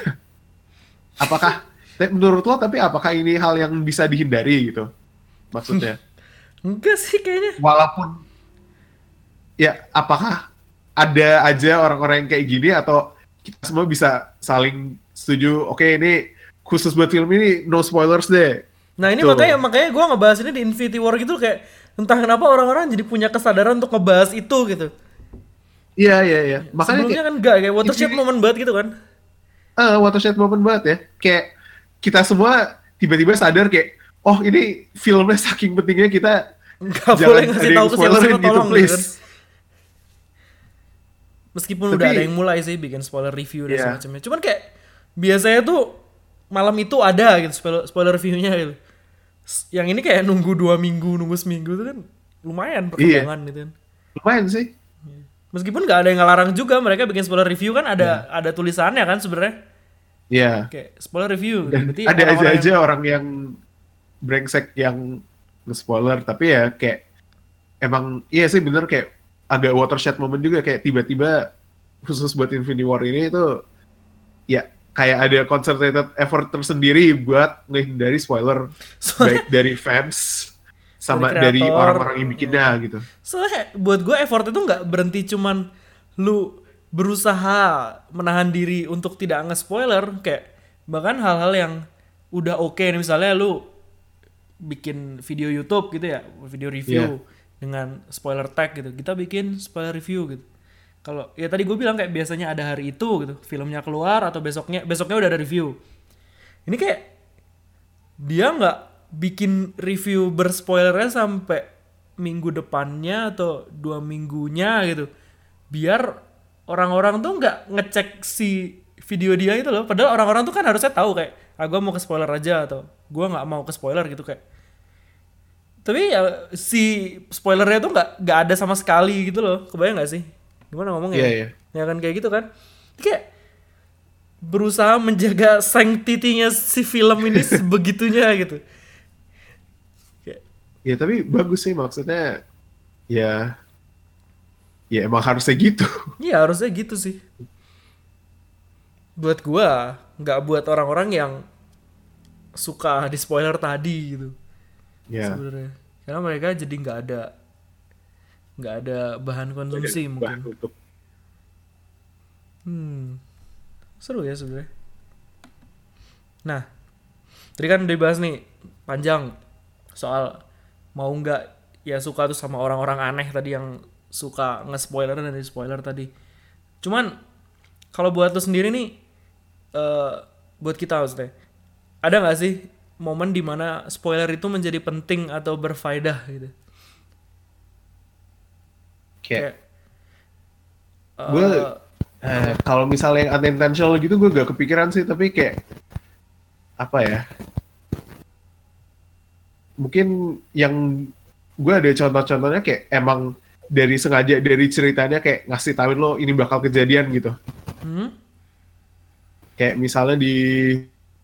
(laughs) Apakah menurut lo tapi apakah ini hal yang bisa dihindari gitu maksudnya? (laughs) Enggak sih kayaknya. walaupun ya apakah ada aja orang-orang yang kayak gini atau kita semua bisa saling setuju oke ini khusus buat film ini no spoilers deh Nah ini Tuh. makanya makanya gue ngebahas ini di Infinity War gitu kayak entah kenapa orang-orang jadi punya kesadaran untuk ngebahas itu gitu. iya iya iya makanya Sebelumnya kayak kan enggak kayak watershed Infinity- moment banget gitu kan. ah watershed moment banget ya kayak kita semua tiba-tiba sadar kayak oh ini filmnya saking pentingnya kita jangan boleh ngasih tahu ke siapa-siapa gitu tolong gitu please kan. Meskipun Tapi- udah ada yang mulai sih bikin spoiler review dan Iya. semacamnya. Cuman kayak biasanya tuh malam itu ada gitu spoiler, spoiler reviewnya gitu. Yang ini kayak nunggu dua minggu, nunggu seminggu itu kan lumayan perkembangan gitu kan. lumayan sih Meskipun nggak ada yang ngelarang juga mereka bikin spoiler review kan ada Iya. ada tulisannya kan sebenarnya ya kayak spoiler review. dan Berarti ada aja aja orang yang brengsek yang nge-spoiler tapi ya kayak emang iya sih bener kayak agak watershed moment juga kayak tiba-tiba khusus buat Infinity War ini itu ya kayak ada concentrated effort tersendiri buat menghindari spoiler (laughs) baik dari fans sama Dari orang-orang yang bikinnya gitu. Soalnya buat gue effort itu nggak berhenti cuman lu berusaha menahan diri untuk tidak nge-spoiler kayak bahkan hal-hal yang udah oke nih misalnya lu bikin video YouTube gitu ya, video review dengan spoiler tag gitu. Kita bikin spoiler review gitu. Kalau ya tadi gue bilang kayak biasanya ada hari itu gitu, filmnya keluar atau besoknya besoknya udah ada review. Ini kayak dia nggak bikin review berspoilernya sampai minggu depannya atau dua minggunya gitu. Biar orang-orang tuh nggak ngecek si video dia itu loh. Padahal orang-orang tuh kan harusnya tahu kayak ah gue mau ke spoiler aja atau gue nggak mau ke spoiler gitu kayak. Tapi ya si spoilernya tuh nggak nggak ada sama sekali gitu loh. Kebayang nggak sih gimana ngomongnya Iya, iya. ya kan kayak gitu kan kayak berusaha menjaga sanctity-nya si film ini (laughs) sebegitunya gitu Kayak, Ya tapi bagus sih maksudnya ya ya emang harusnya gitu. (laughs) Iya harusnya gitu sih. Buat gua, nggak buat orang-orang yang suka di spoiler tadi gitu. Ya. Sebenarnya, karena mereka jadi nggak ada nggak ada bahan konsumsi Bahan mungkin. untuk Hmm, seru ya sebenarnya. Nah, tadi kan udah dibahas nih panjang soal mau nggak ya suka tuh sama orang-orang aneh tadi yang suka nge-spoiler dan di spoiler tadi. Cuman kalau buat lu sendiri nih, eh buat kita maksudnya, ada nggak sih momen di mana spoiler itu menjadi penting atau berfaedah gitu? Kayak eh, Gua- Eh, kalau misalnya yang unintentional gitu gue gak kepikiran sih tapi kayak apa ya mungkin yang gue ada contoh-contohnya kayak emang dari sengaja dari ceritanya kayak ngasih tahuin lo ini bakal kejadian gitu hmm? kayak misalnya di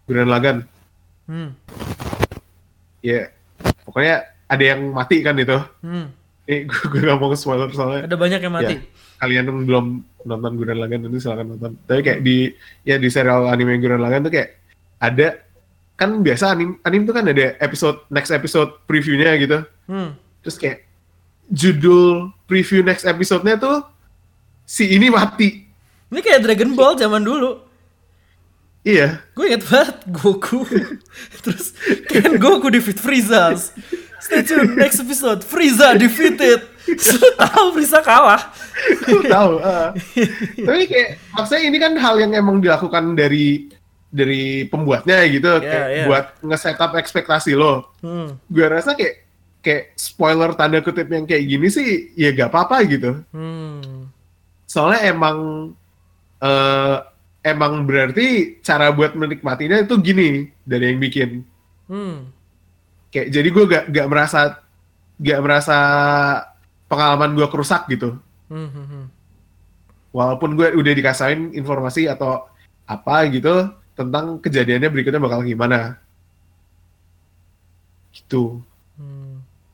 Gurren Lagann Hmm. ya pokoknya ada yang mati kan itu Hmm. Eh gue, gue gak mau spoiler soalnya Ada banyak yang mati. Ya, kalian belum nonton Gurren Lagann itu silakan nonton. Tapi kayak di ya di serial anime Gurren Lagann tuh kayak ada kan biasa anim anim tuh kan ada episode next episode previewnya gitu. Hmm. Terus kayak judul preview next episode-nya tuh si ini mati. Ini kayak Dragon Ball zaman dulu. Iya. Gue inget banget Goku. (laughs) Terus kan Goku defeat Frieza. Stay tuned next episode. Frieza defeated. Lu tahu Frieza kalah. Lu tahu. ah. (laughs) Tapi kayak maksudnya ini kan hal yang emang dilakukan dari dari pembuatnya gitu Iya, kayak iya. buat nge-setup ekspektasi lo. Hmm. gue rasa kayak kayak spoiler tanda kutip yang kayak gini sih ya gak apa-apa gitu Hmm. soalnya emang eh emang berarti cara buat menikmatinya itu gini dari yang bikin Hmm. Kayak jadi gue gak gak merasa gak merasa pengalaman gue kerusak gitu Hmm. hmm, hmm. walaupun gue udah dikasain informasi atau apa gitu tentang kejadiannya berikutnya bakal gimana gitu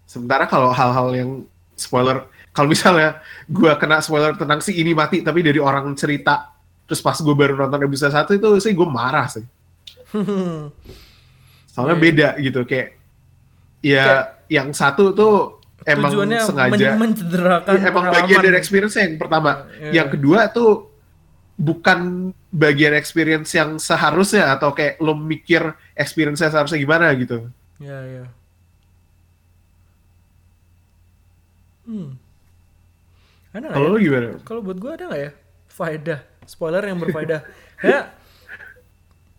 Sementara kalau hal-hal yang spoiler, kalau misalnya gue kena spoiler tentang si ini mati, tapi dari orang cerita, terus pas gue baru nonton episode satu itu sih gue marah sih. (laughs) Soalnya Iya. beda gitu, kayak ya yang satu tuh emang Tujuannya sengaja men- mencederakan Ya, emang pengalaman. bagian dari experience yang pertama. Iya. Yang kedua tuh bukan bagian experience yang seharusnya atau kayak lo mikir experience-nya seharusnya gimana gitu. Ya, ya. Hmm. Ada nggak Kalau ya? lo gimana? Kalau buat gue ada nggak ya? Faedah. Spoiler yang berfaedah. (laughs) ya,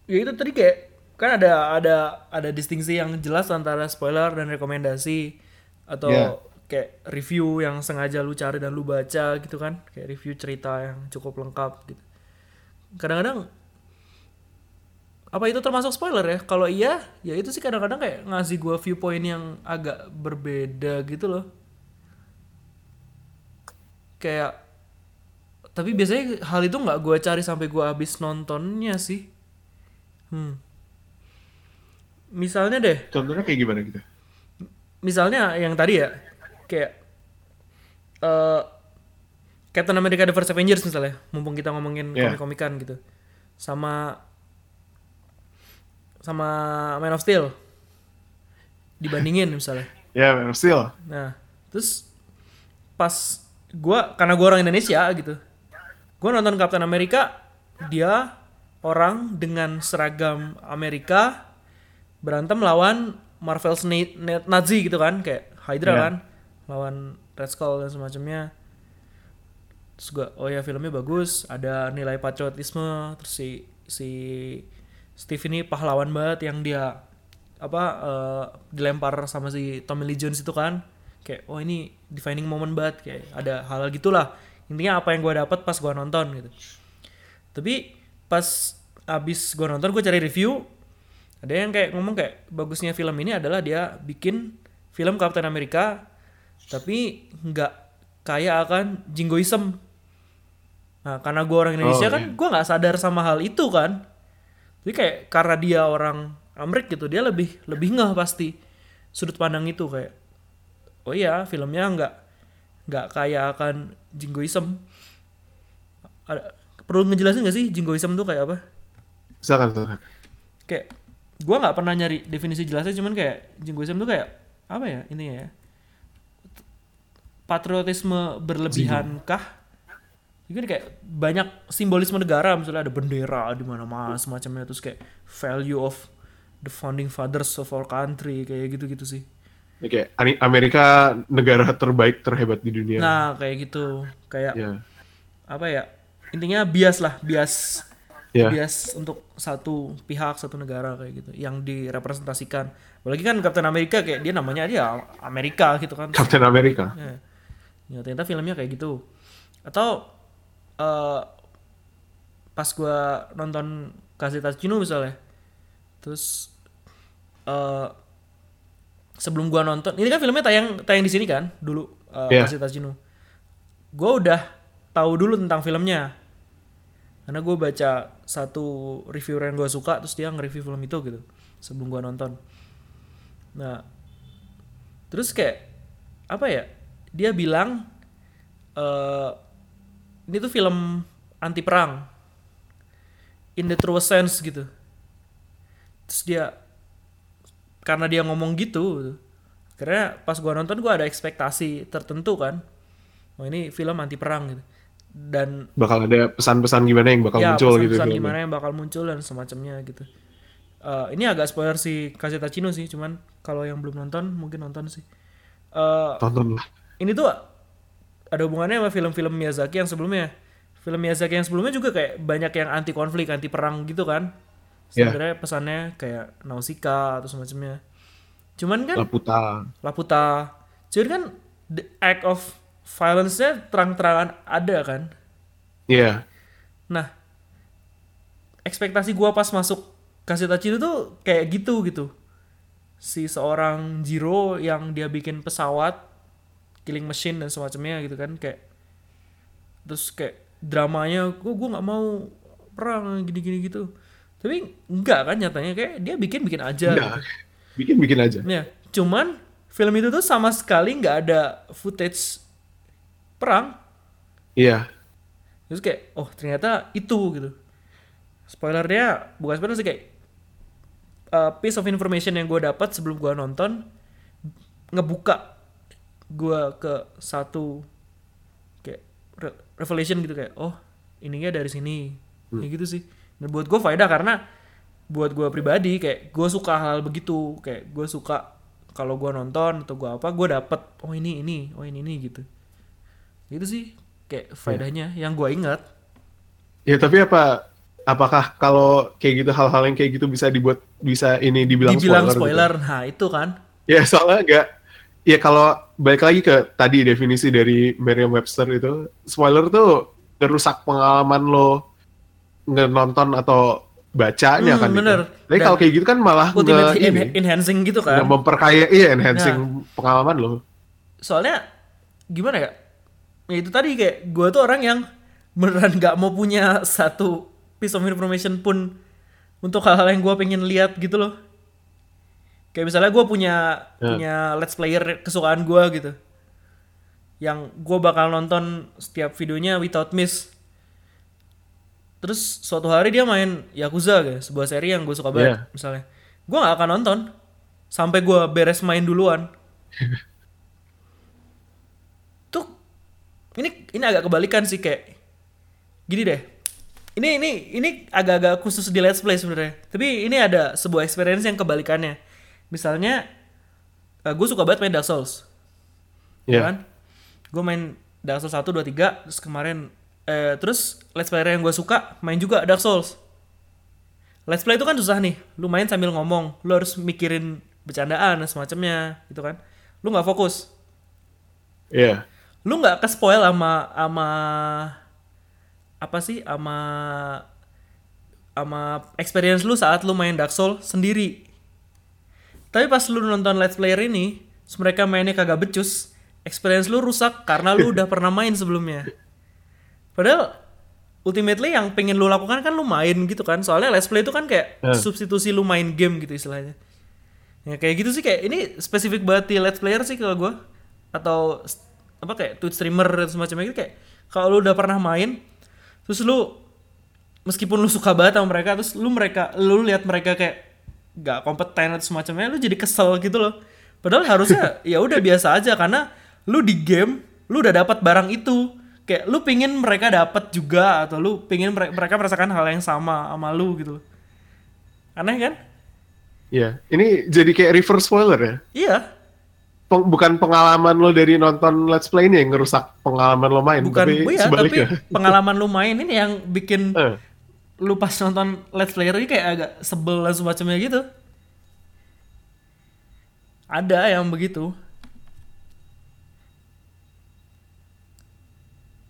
ya itu tadi kayak kan ada ada ada distingsi yang jelas antara spoiler dan rekomendasi atau Yeah. kayak review yang sengaja lu cari dan lu baca gitu kan. Kayak review cerita yang cukup lengkap gitu. Kadang-kadang apa itu termasuk spoiler ya? Kalau iya ya itu sih kadang-kadang kayak ngasih gua viewpoint yang agak berbeda gitu loh. Kayak tapi biasanya hal itu nggak gua cari sampai gua habis nontonnya sih. Hmm misalnya deh Contohnya kayak gimana gitu? misalnya yang tadi ya kayak eh Captain America The First Avengers misalnya mumpung kita ngomongin Yeah. komik-komikan gitu sama sama Man of Steel dibandingin misalnya Ya, Man of Steel. nah terus pas gua karena gua orang Indonesia gitu gua nonton Captain America dia orang dengan seragam Amerika berantem lawan Marvel Snake Nazi gitu kan kayak Hydra Iya. kan lawan Red Skull dan semacamnya. Terus gua oh ya filmnya bagus ada nilai patriotisme terus si si Steve ini pahlawan banget yang dia apa eh, dilempar sama si Tommy Lee Jones itu kan. Kayak oh ini defining moment banget kayak ada hal gitulah. Intinya apa yang gua dapat pas gua nonton gitu. Tapi pas abis gua nonton gue cari review ada yang kayak ngomong kayak bagusnya film ini adalah dia bikin film Captain America tapi nggak kaya akan jingoism nah karena gue orang Indonesia Oh, kan gue nggak sadar sama hal itu kan. Jadi kayak karena dia orang Amerik gitu dia lebih lebih ngeh pasti sudut pandang itu kayak oh iya filmnya nggak nggak kaya akan jingoism ada perlu ngejelasin gak sih jingoism tuh kayak apa? Silakan, silakan. kayak gua nggak pernah nyari definisi jelasnya cuman kayak jingoism tuh kayak apa ya intinya ya patriotisme berlebihan kah Jadi kayak banyak simbolisme negara misalnya ada bendera di mana-mana semacamnya terus kayak value of the founding fathers of our country kayak gitu-gitu sih. Ya, kayak Ani- Amerika negara terbaik terhebat di dunia. Nah, kayak gitu. Kayak Ya. apa ya? Intinya bias lah, bias Ya. bias untuk satu pihak satu negara kayak gitu yang direpresentasikan apalagi kan Captain America kayak dia namanya dia Amerika gitu kan Captain America. ya, ya ternyata filmnya kayak gitu atau eh pas gua nonton Kasih Tachino misalnya terus eh sebelum gua nonton ini kan filmnya tayang tayang di sini kan dulu eh, Iya. Kasih Tachino gua udah tahu dulu tentang filmnya karena gue baca satu reviewer yang gue suka terus dia nge-review film itu gitu sebelum gue nonton. Nah terus kayak apa ya dia bilang eh ini tuh film anti perang. In the truest sense gitu. Terus dia karena dia ngomong gitu karena pas gue nonton gue ada ekspektasi tertentu kan. Oh ini film anti perang gitu dan Bakal ada pesan-pesan gimana yang bakal ya, muncul gitu. pesan-pesan filmnya. gimana yang bakal muncul dan semacamnya gitu. Eh, ini agak spoiler si Kasih Tachino sih, cuman kalau yang belum nonton mungkin nonton sih. Eh, Tonton lah. ini tuh ada hubungannya sama film-film Miyazaki yang sebelumnya. Film Miyazaki yang sebelumnya juga kayak banyak yang anti konflik, anti perang gitu kan. Ya. Sebenarnya pesannya kayak Nausicaa atau semacamnya. Cuman kan Laputa. Laputa. Cuman kan the act of violence-nya terang-terangan ada kan. Iya. Nah, ekspektasi gua pas masuk Kasetachi itu tuh kayak gitu gitu. Si seorang Jiro yang dia bikin pesawat, killing machine dan semacamnya gitu kan kayak terus kayak dramanya gua gua nggak mau perang gini-gini gitu. Tapi enggak kan nyatanya kayak dia bikin-bikin aja Enggak. gitu. Bikin-bikin aja. Ya, cuman film itu tuh sama sekali nggak ada footage perang. Iya. Terus kayak, oh ternyata itu gitu. Spoilernya bukan spoiler sih kayak uh, piece of information yang gue dapat sebelum gue nonton ngebuka gue ke satu kayak re- revelation gitu kayak, oh ininya dari sini, kayak gitu sih. Dan buat gue faedah karena buat gue pribadi kayak gue suka hal begitu, kayak gue suka kalau gue nonton atau gue apa gue dapet oh ini ini oh ini ini gitu gitu sih kayak faedahnya yang gue ingat Ya tapi apa apakah kalau kayak gitu hal-hal yang kayak gitu bisa dibuat bisa ini dibilang, dibilang spoiler? gitu? spoiler nah itu kan Ya soalnya enggak ya kalau balik lagi ke tadi definisi dari Merriam-Webster itu spoiler tuh ngerusak pengalaman lo nonton atau bacanya Hmm, kan. gitu. bener. Tapi Dan kalau kayak gitu kan malah nge, ini, en- enhancing gitu kan memperkaya iya enhancing pengalaman lo. soalnya gimana ya ya itu tadi kayak gue tuh orang yang beneran nggak mau punya satu piece of information pun untuk hal-hal yang gue pengen lihat gitu loh. Kayak misalnya gue punya Ya. punya let's player kesukaan gue gitu. Yang gue bakal nonton setiap videonya without miss. Terus suatu hari dia main Yakuza gitu sebuah seri yang gue suka banget Iya. misalnya. Gue nggak akan nonton sampai gue beres main duluan (laughs) tuh ini ini agak kebalikan sih kayak gini deh. Ini ini ini agak-agak khusus di let's play sebenarnya. Tapi ini ada sebuah experience yang kebalikannya. Misalnya gue suka banget main Dark Souls. Iya. kan? Gue main Dark Souls 1, 2, 3 terus kemarin eh, terus let's player yang gue suka main juga Dark Souls. Let's play itu kan susah nih. Lu main sambil ngomong. Lu harus mikirin bercandaan dan semacamnya gitu kan? Lu nggak fokus. Iya. Lu nggak ke spoil sama sama apa sih? Sama sama experience lu saat lu main Dark Souls sendiri. Tapi pas lu nonton let's player ini mereka mainnya kagak becus experience lu rusak karena lu (laughs) udah pernah main sebelumnya. Padahal ultimately yang pengen lu lakukan kan lu main gitu kan. Soalnya let's play itu kan kayak Hmm. substitusi lu main game gitu istilahnya. Ya kayak gitu sih kayak ini spesifik banget di let's player sih kalau gue atau apa kayak Twitch streamer dan semacamnya gitu kayak kalau lu udah pernah main terus lu meskipun lu suka banget sama mereka terus lu mereka lu lihat mereka kayak gak kompeten atau semacamnya lu jadi kesel gitu loh padahal harusnya (laughs) ya udah biasa aja karena lu di game lu udah dapat barang itu kayak lu pingin mereka dapat juga atau lu pingin mere- mereka merasakan hal yang sama sama lu gitu loh aneh kan Iya. Ini jadi kayak reverse spoiler ya. iya bukan pengalaman lo dari nonton Let's Play ini yang ngerusak pengalaman lo main, bukan tapi iya, tapi (laughs) pengalaman lu main ini yang bikin Eh, lu pas nonton let's player ini kayak agak sebel dan semacamnya gitu. Ada yang begitu.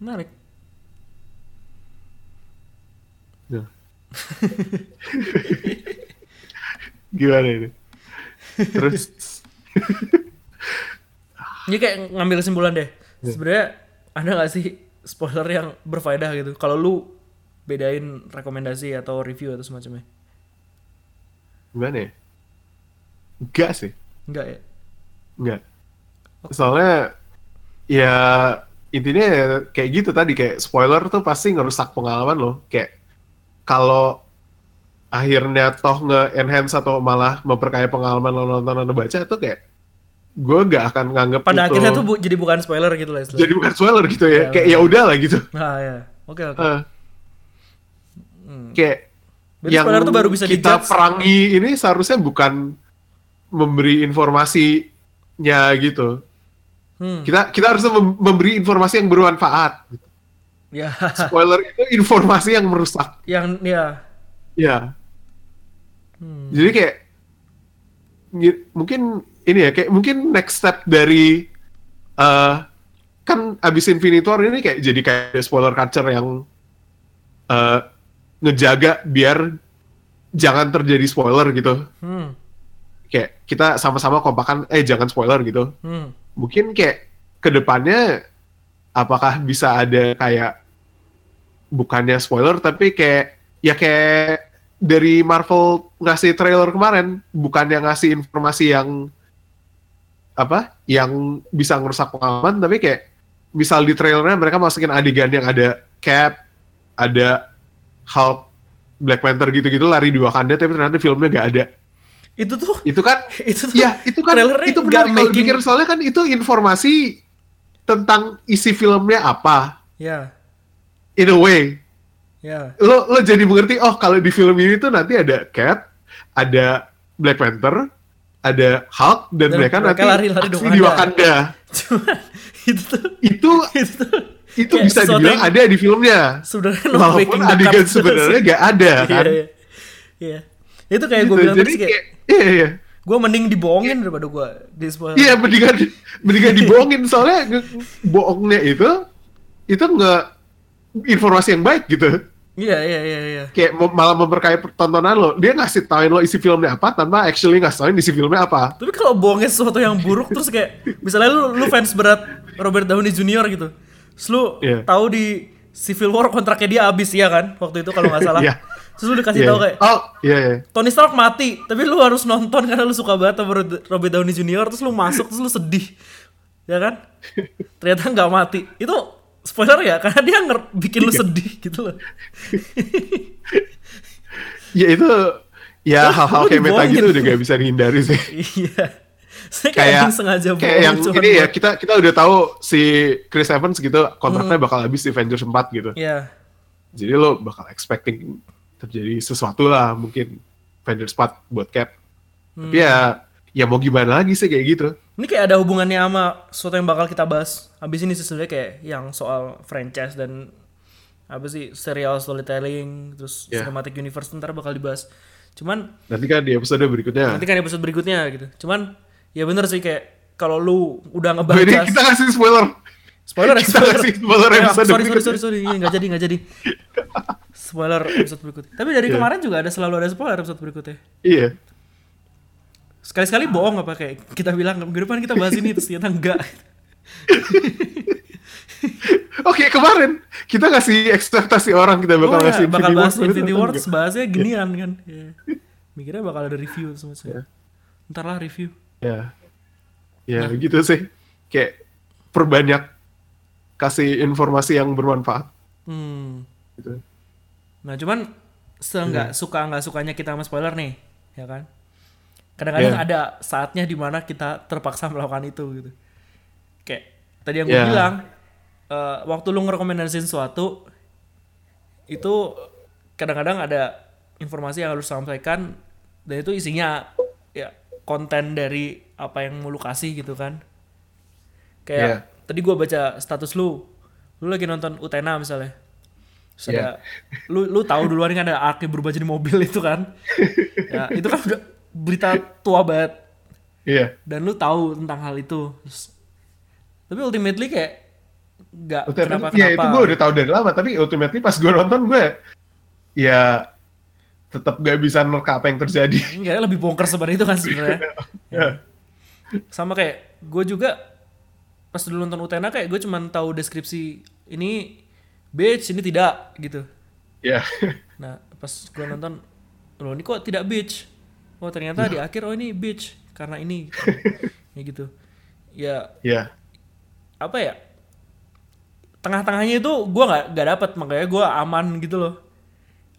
Menarik. Ya. (laughs) Gimana ini? Terus (laughs) ini kayak ngambil kesimpulan deh. Sebenarnya ada nggak sih spoiler yang berfaedah gitu? Kalau lu bedain rekomendasi atau review atau semacamnya? Gimana ya? Enggak sih, enggak ya? Enggak. Soalnya ya intinya ya kayak gitu tadi kayak spoiler tuh pasti ngerusak pengalaman lo. Kayak kalau akhirnya toh nge-enhance atau malah memperkaya pengalaman lo nonton atau baca tuh kayak gue gak akan nganggep pada itu akhirnya tuh bu- jadi bukan spoiler gitu lah istilahnya. jadi bukan spoiler gitu ya. Ya, kayak ya udah lah gitu. nah ya oke oke Eh, Kayak Hmm. Berarti spoiler tuh baru bisa kita dijudge. perangi ini seharusnya bukan memberi informasinya gitu. hmm. Kita kita harus mem- memberi informasi yang bermanfaat. ya Spoiler itu informasi yang merusak. yang ya Ya. Hmm. Jadi kayak mungkin ini ya kayak mungkin next step dari eh kan abis Infinity War ini kayak jadi kayak spoiler culture yang eh ngejaga biar jangan terjadi spoiler gitu. hmm. Kayak kita sama-sama kompakan eh jangan spoiler gitu. Hmm. Mungkin kayak ke depannya apakah bisa ada kayak bukannya spoiler tapi kayak ya kayak dari Marvel ngasih trailer kemarin bukannya ngasih informasi yang apa yang bisa ngerusak pengalaman tapi kayak misal di trailernya mereka masukin adegan yang ada Cap, ada Hulk, Black Panther gitu-gitu lari di Wakanda tapi ternyata filmnya gak ada. Itu tuh? Itu kan? (laughs) Itu tuh ya itu kan itu benar kalau making- pikir soalnya kan itu informasi tentang isi filmnya apa. Ya in a way. Ya lo lo jadi mengerti oh kalau di film ini tuh nanti ada Cap, ada Black Panther, ada Hulk dan, Dan mereka, mereka nanti lari-lari di aksi di Wakanda. (laughs) cuman itu tuh Itu (laughs) itu tuh itu bisa dibilang yang ada di filmnya. sebenarnya not Walaupun adegan sebenarnya gak ada (laughs) kan. iya, iya. iya. Itu kayak gue Gitu. bilang Jadi kayak kayak iya iya. gue mending dibohongin daripada gue di spoiler. Iya mendingan mendingan dibohongin soalnya bohongnya itu itu nggak informasi yang baik gitu. Iya iya iya iya. Kayak malah memperkaya tontonan lo. Dia ngasih tauin lo isi filmnya apa tanpa actually ngasih tauin isi filmnya apa. Tapi kalau bohongnya sesuatu yang buruk terus kayak misalnya lu lu fans berat Robert Downey Jr. gitu. Terus lu Iya. tahu di Civil War kontraknya dia habis ya kan waktu itu kalau nggak salah. Iya. Terus lu dikasih Iya, tahu iya. kayak Oh iya iya. Tony Stark mati, tapi lu harus nonton karena lu suka banget sama Ro- Robert Downey Jr. terus lu masuk terus lu sedih. Ya kan? Ternyata nggak mati. Itu spoiler ya karena dia nger- bikin Iya. lu sedih gitu loh. (laughs) Ya itu ya hal-hal kayak meta gitu udah gak bisa dihindari sih. (laughs) iya. Saya kayak, kayak sengaja kayak yang ini ya kita kita udah tahu si Chris Evans gitu kontraknya bakal habis di Avengers 4 gitu. Iya. Jadi lo bakal expecting terjadi sesuatu lah mungkin Avengers 4 buat Cap. Tapi ya ya mau gimana lagi sih kayak gitu. Ini kayak ada hubungannya sama sesuatu yang bakal kita bahas. Habis ini sebenarnya kayak yang soal franchise dan apa sih serial storytelling terus Ya. cinematic universe ntar bakal dibahas. Cuman Nanti kan di episode berikutnya. nanti kan episode berikutnya gitu. Cuman ya bener sih kayak kalau lu udah Oh, ini kita kasih spoiler. spoiler ya kita spoiler. kasih spoiler Ya, episode sorry sorry berikutnya. sorry sorry Ini nggak jadi nggak jadi. Spoiler episode berikutnya. Tapi dari Iya. kemarin juga ada selalu ada spoiler episode berikutnya. Iya. Sekali-sekali bohong apa kayak kita bilang minggu depan kita bahas ini terus ternyata enggak. Oke kemarin kita kasih ekspektasi orang kita bakal oh, ngasih ya, bakal bahas Infinity ternyata War enggak. terus bahasnya ginian kan. Ya. Mikirnya bakal ada review semua. Ya. Ntar lah review. Ya. Ya Nah. gitu sih. Kayak perbanyak kasih informasi yang bermanfaat Hmm. gitu. Nah cuman seenggak Iya. suka nggak sukanya kita sama spoiler nih, ya kan? Kadang-kadang Iya. ada saatnya di mana kita terpaksa melakukan itu gitu. Kayak tadi yang gue Iya. bilang, eh, waktu lu ngerekomendasiin sesuatu, itu kadang-kadang ada informasi yang harus sampaikan dan itu isinya ya konten dari apa yang mau lu kasih gitu kan. Kayak Iya. tadi gua baca status lu, lu lagi nonton Utena misalnya. Terus Iya. ada, lu lu tahu duluan kan ada yang berubah jadi mobil itu kan. (laughs) ya, itu kan udah berita tua banget Iya. dan lu tahu tentang hal itu. Terus- tapi ultimately kayak nggak kenapa ya itu kenapa. gue udah tahu dari lama tapi ultimately pas gue nonton gue ya tetap gak bisa nerka apa yang terjadi. (laughs) Kayaknya lebih bongkar sebenarnya itu kan sebenarnya. Ya. Sama kayak gue juga pas dulu nonton Utena kayak gue cuman tahu deskripsi ini beach ini tidak gitu. Ya. Nah pas gue nonton loh ini kok tidak beach. Oh ternyata di akhir oh ini beach karena ini gitu. (laughs) ya gitu. Ya Ya. Apa ya tengah-tengahnya itu gue nggak nggak dapat makanya gue aman gitu loh.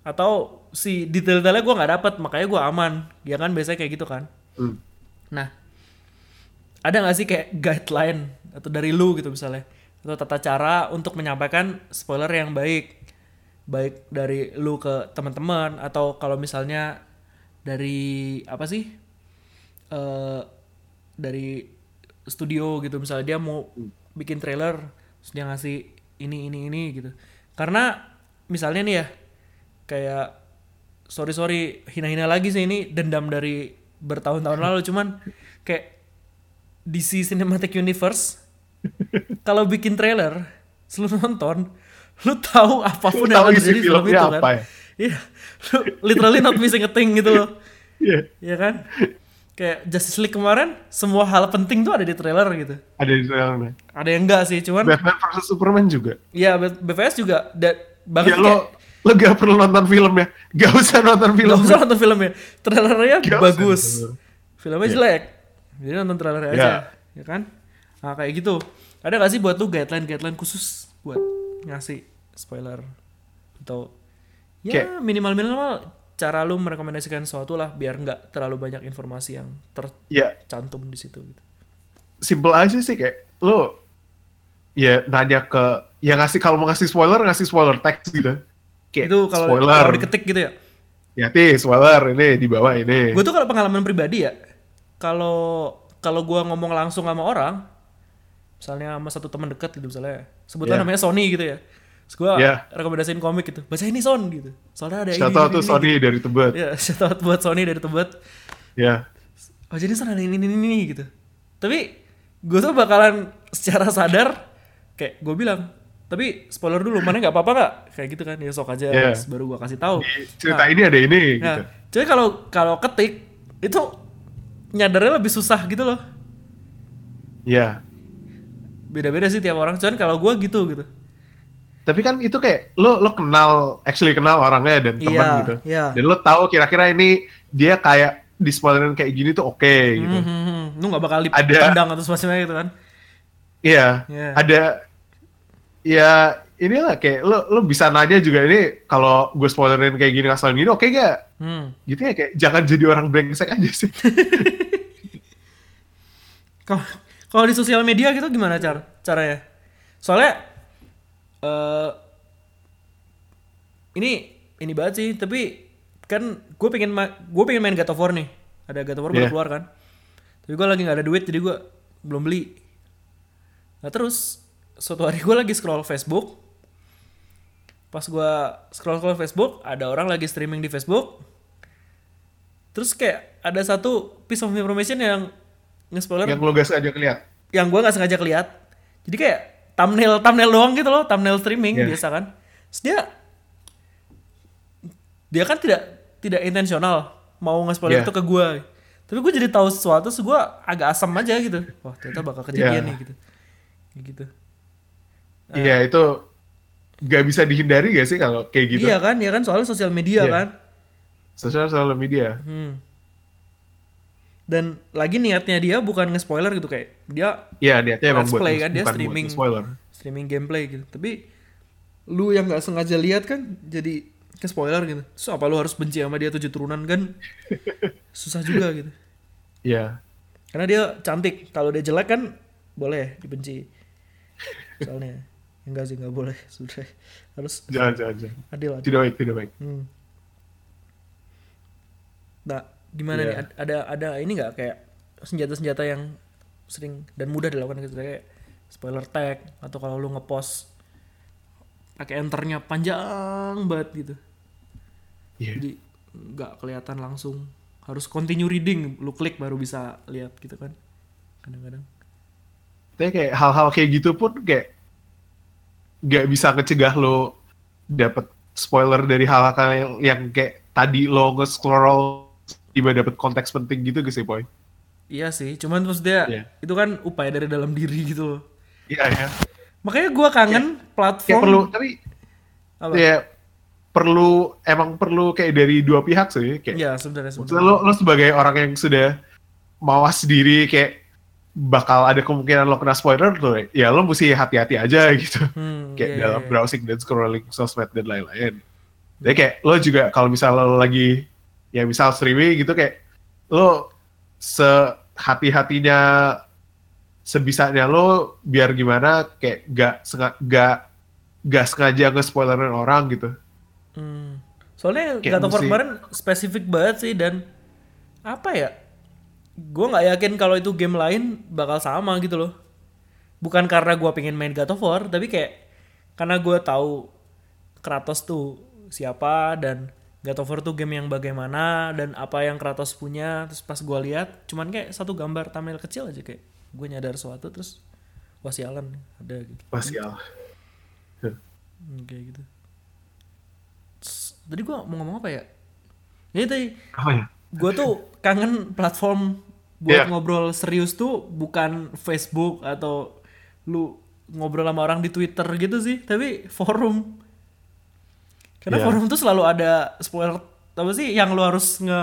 Atau si detail-detailnya gue nggak dapat makanya gue aman. Ya kan biasanya kayak gitu kan. Hmm. nah ada nggak sih kayak guideline atau dari lu gitu misalnya? Atau tata cara untuk menyampaikan spoiler yang baik? Baik dari lu ke teman-teman atau kalau misalnya dari apa sih? Eh dari studio gitu misalnya dia mau bikin trailer terus dia ngasih ini ini ini gitu karena misalnya nih ya kayak sorry sorry hina-hina lagi sih ini dendam dari bertahun-tahun lalu (laughs) cuman kayak DC Cinematic Universe kalau bikin trailer selalu nonton lu tahu apa pun Lu yang akan di film itu apa kan ya? iya lu literally not missing a thing gitu loh Iya. ya kan kayak Justice League kemarin semua hal penting tuh ada di trailer gitu Ada di trailernya. ada yang enggak sih cuman Batman vs Superman juga. ya B- BVS juga dan bahkan Ya kayak lo lo gak perlu nonton filmnya. Gak usah nonton film. Gak usah nonton filmnya. Trailernya Gak usah bagus. nonton. Filmnya Iya. jelek. Jadi nonton trailernya Ya. aja. ya kan nah kayak gitu ada gak sih buat lu guideline guideline khusus buat ngasih spoiler atau ya Kayak- minimal minimal cara lu merekomendasikan sesuatu lah biar nggak terlalu banyak informasi yang Ya, tercantum di situ gitu. simple aja sih kayak lo ya nanya ke ya ngasih kalau mau ngasih spoiler ngasih spoiler text gitu. Kayak itu kalau spoiler. kalau diketik gitu ya Ya nih spoiler ini di bawah ini. gue tuh kalau pengalaman pribadi ya kalau kalau gue ngomong langsung sama orang misalnya sama satu teman dekat gitu misalnya sebutlah Yeah. namanya Sony gitu ya terus gue Yeah. rekomendasiin komik gitu baca ini Son gitu soalnya ada Shout ini, out ini, tuh Sony gitu. dari Tebet. ya (laughs) shout out buat Sony dari Tebet Ya. oh jadi Son ada ini ini ini gitu tapi gue tuh bakalan secara sadar kayak gue bilang tapi spoiler dulu mana nggak apa-apa nggak kayak gitu kan ya sok aja Yeah. baru gue kasih tahu Di cerita ini ada ini gitu. Nah, jadi kalau kalau ketik itu nyadarnya lebih susah gitu loh. Ya. Beda-beda sih tiap orang. Cuman kalau gua gitu gitu. Tapi kan itu kayak lo lo kenal actually kenal orangnya dan teman Iya, gitu. iya. Dan lo tahu kira-kira ini dia kayak di spoilerin kayak gini tuh oke gitu. Hmm, hmm, hmm. Lu nggak bakal Ada- dipandang atau semacamnya gitu kan. Iya. Iya. Ada ya inilah kayak lo lo bisa nanya juga ini kalau gue spoilerin kayak gini asal gini oke gak? Hmm. Gitu ya kayak jangan jadi orang brengsek aja sih. (laughs) Kalau di sosial media gitu gimana cara caranya? Soalnya eh ini ini banget sih, tapi kan gue pengen gue pengen main God of War nih. Ada God of War baru Iya. keluar kan. Tapi gue lagi nggak ada duit jadi gue belum beli. Nah terus suatu hari gue lagi scroll Facebook. Pas gue scroll scroll Facebook, ada orang lagi streaming di Facebook. Terus kayak ada satu piece of information yang nge-spoiler yang lo gak sengaja ngeliat. yang gue nggak sengaja keliat jadi kayak thumbnail thumbnail doang gitu loh thumbnail streaming Iya. biasa kan Terus dia dia kan tidak tidak intensional mau nge-spoiler Iya. itu ke gue tapi gue jadi tahu sesuatu terus gue agak asam aja gitu wah ternyata bakal kejadian Iya. nih gitu gitu Iya itu gak bisa dihindari gak sih kalau kayak gitu. iya kan iya kan soalnya sosial media Iya. kan Sosial sosial media. hmm. Dan lagi niatnya dia bukan nge-spoiler gitu kayak dia Iya niatnya emang Let's buat play kan, dia streaming. spoiler. streaming gameplay gitu tapi lu yang nggak sengaja lihat kan jadi ke spoiler gitu so apa lu harus benci sama dia tujuh turunan kan (laughs) susah juga gitu Iya. karena dia cantik kalau dia jelek kan boleh dibenci soalnya enggak sih nggak boleh sudah harus Jangan jangan jangan. adil adil Tidak baik tidak baik. hmm. nah gimana Iya. nih Ad- ada ada ini nggak kayak senjata-senjata yang sering dan mudah dilakukan gitu? Kayak spoiler tag atau kalau lu ngepost pakai enternya panjang banget gitu. Iya. jadi nggak kelihatan langsung. Harus continue reading lu klik baru bisa lihat gitu kan kadang-kadang. Tapi kayak hal-hal kayak gitu pun kayak nggak bisa ngecegah lo dapet spoiler dari hal-hal yang, yang kayak tadi lo nge-scroll tiba dapet konteks penting gitu gak sih boy? iya sih cuman terus dia Iya. itu kan upaya dari dalam diri gitu loh Iya ya. makanya gua kangen Kayak platform perlu tapi apa? ya perlu emang perlu kayak dari dua pihak sih kayak Iya sebenarnya maksudnya sebenarnya. lo lo sebagai orang yang sudah mawas diri kayak bakal ada kemungkinan lo kena spoiler tuh ya lo mesti hati-hati aja (laughs) gitu Hmm, kayak iya, dalam iya. browsing dan scrolling sosmed dan lain-lain. Jadi kayak lo juga kalau misalnya lo lagi ya misal streaming gitu kayak lo sehati-hatinya sebisanya lo biar gimana kayak gak sengaja gak, gak sengaja nge-spoilerin orang gitu. Hmm. Soalnya Kayak God of War kemarin spesifik banget sih dan apa ya? Gue nggak yakin kalau itu game lain bakal sama gitu loh. Bukan karena gue pengen main God of War, tapi kayak karena gue tahu Kratos tuh siapa dan God of War tuh game yang bagaimana dan apa yang Kratos punya. Terus pas gue lihat, cuman kayak satu gambar thumbnail kecil aja kayak gue nyadar sesuatu terus wah sialan ada gitu. Ya. Hmm, kayak gitu. Terus, tadi gua mau ngomong apa ya? Ini tadi Apa ya? gua tuh kangen platform buat Iya. ngobrol serius tuh bukan Facebook atau lu ngobrol sama orang di Twitter gitu sih, tapi forum. Karena Iya. forum tuh selalu ada spoiler apa sih yang lu harus nge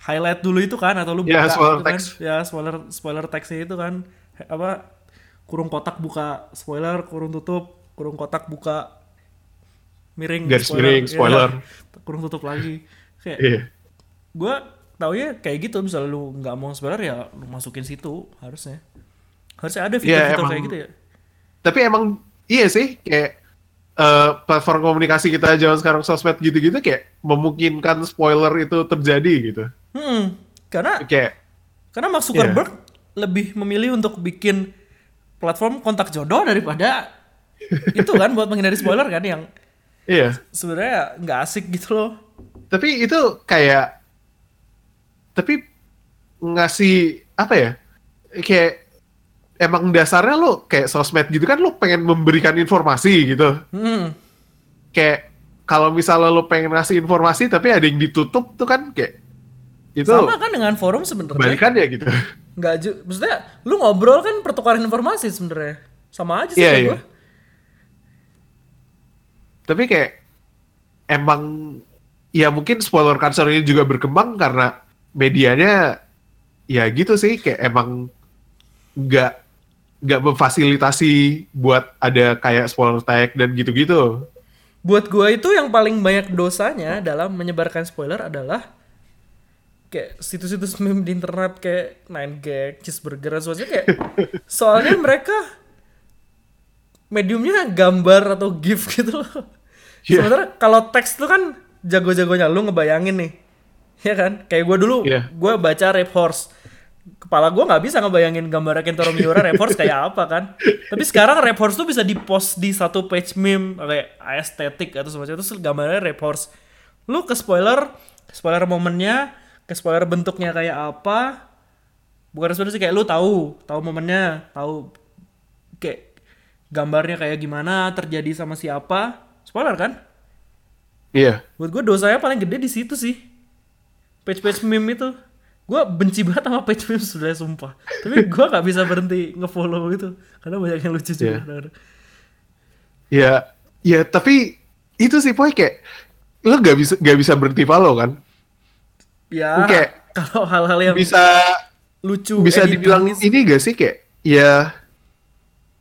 highlight dulu itu kan atau lu Ya, buka spoiler itu kan text. ya spoiler spoiler text itu kan apa kurung kotak buka spoiler kurung tutup kurung kotak buka miring Garis miring, Ya, spoiler. (laughs) kurung tutup lagi kayak Iya. gue taunya kayak gitu misalnya lu nggak mau spoiler ya lu masukin situ harusnya harusnya ada fitur-fitur emang- kayak gitu ya Tapi emang iya sih kayak eh, platform komunikasi kita zaman sekarang sosmed gitu-gitu kayak memungkinkan spoiler itu terjadi gitu. hmm, karena Kayak karena Mark Zuckerberg lebih memilih untuk bikin platform kontak jodoh daripada (laughs) itu kan buat menghindari spoiler kan yang iya. sebenarnya nggak asik gitu loh Tapi itu kayak tapi ngasih apa ya? Kayak emang dasarnya lo kayak sosmed gitu kan lo pengen memberikan informasi gitu. hmm, Kayak kalau misalnya lo pengen ngasih informasi tapi ada yang ditutup tuh kan kayak itu sama kan dengan forum sebenarnya kebalikannya gitu. nggak ju- maksudnya lu ngobrol kan pertukaran informasi sebenarnya sama aja sih Iya, menurut iya. gua. Tapi kayak emang ya mungkin spoiler culture ini juga berkembang karena medianya ya gitu sih kayak emang nggak nggak memfasilitasi buat ada kayak spoiler tag dan gitu-gitu. Buat gua itu yang paling banyak dosanya dalam menyebarkan spoiler adalah kayak situs-situs (laughs) meme di internet kayak 9gag, cheeseburger, dan sebagainya kayak (laughs) soalnya mereka mediumnya gambar atau GIF (laughs) gitu loh. Iya. Sementara kalau teks tuh kan jago-jagonya lu ngebayangin nih. Ya kan? Kayak gua dulu, Iya. gua baca Rap Horse. Kepala gua nggak bisa ngebayangin gambar Kentaro Miura Rap Horse kayak apa kan. Tapi sekarang Rap Horse tuh bisa di-post di satu page meme kayak estetik atau semacam itu gambarnya Rap Horse. Lu ke spoiler, spoiler momennya, ke spoiler bentuknya kayak apa. Bukan spoiler sih kayak lu tahu, tahu momennya, tahu kayak gambarnya kayak gimana, terjadi sama siapa. Spoiler kan? Iya. Buat gue dosanya paling gede di situ sih. Page-page meme itu. Gue benci banget sama page meme sebenarnya sumpah. Tapi gue gak bisa berhenti ngefollow itu. Karena banyak yang lucu juga. Iya. kadang-kadang. Ya, ya tapi itu sih poin kayak lo nggak bisa nggak bisa berhenti follow kan? Ya, Kayak kalau hal-hal yang Bisa lucu. bisa dibilang is- ini gak sih kayak ya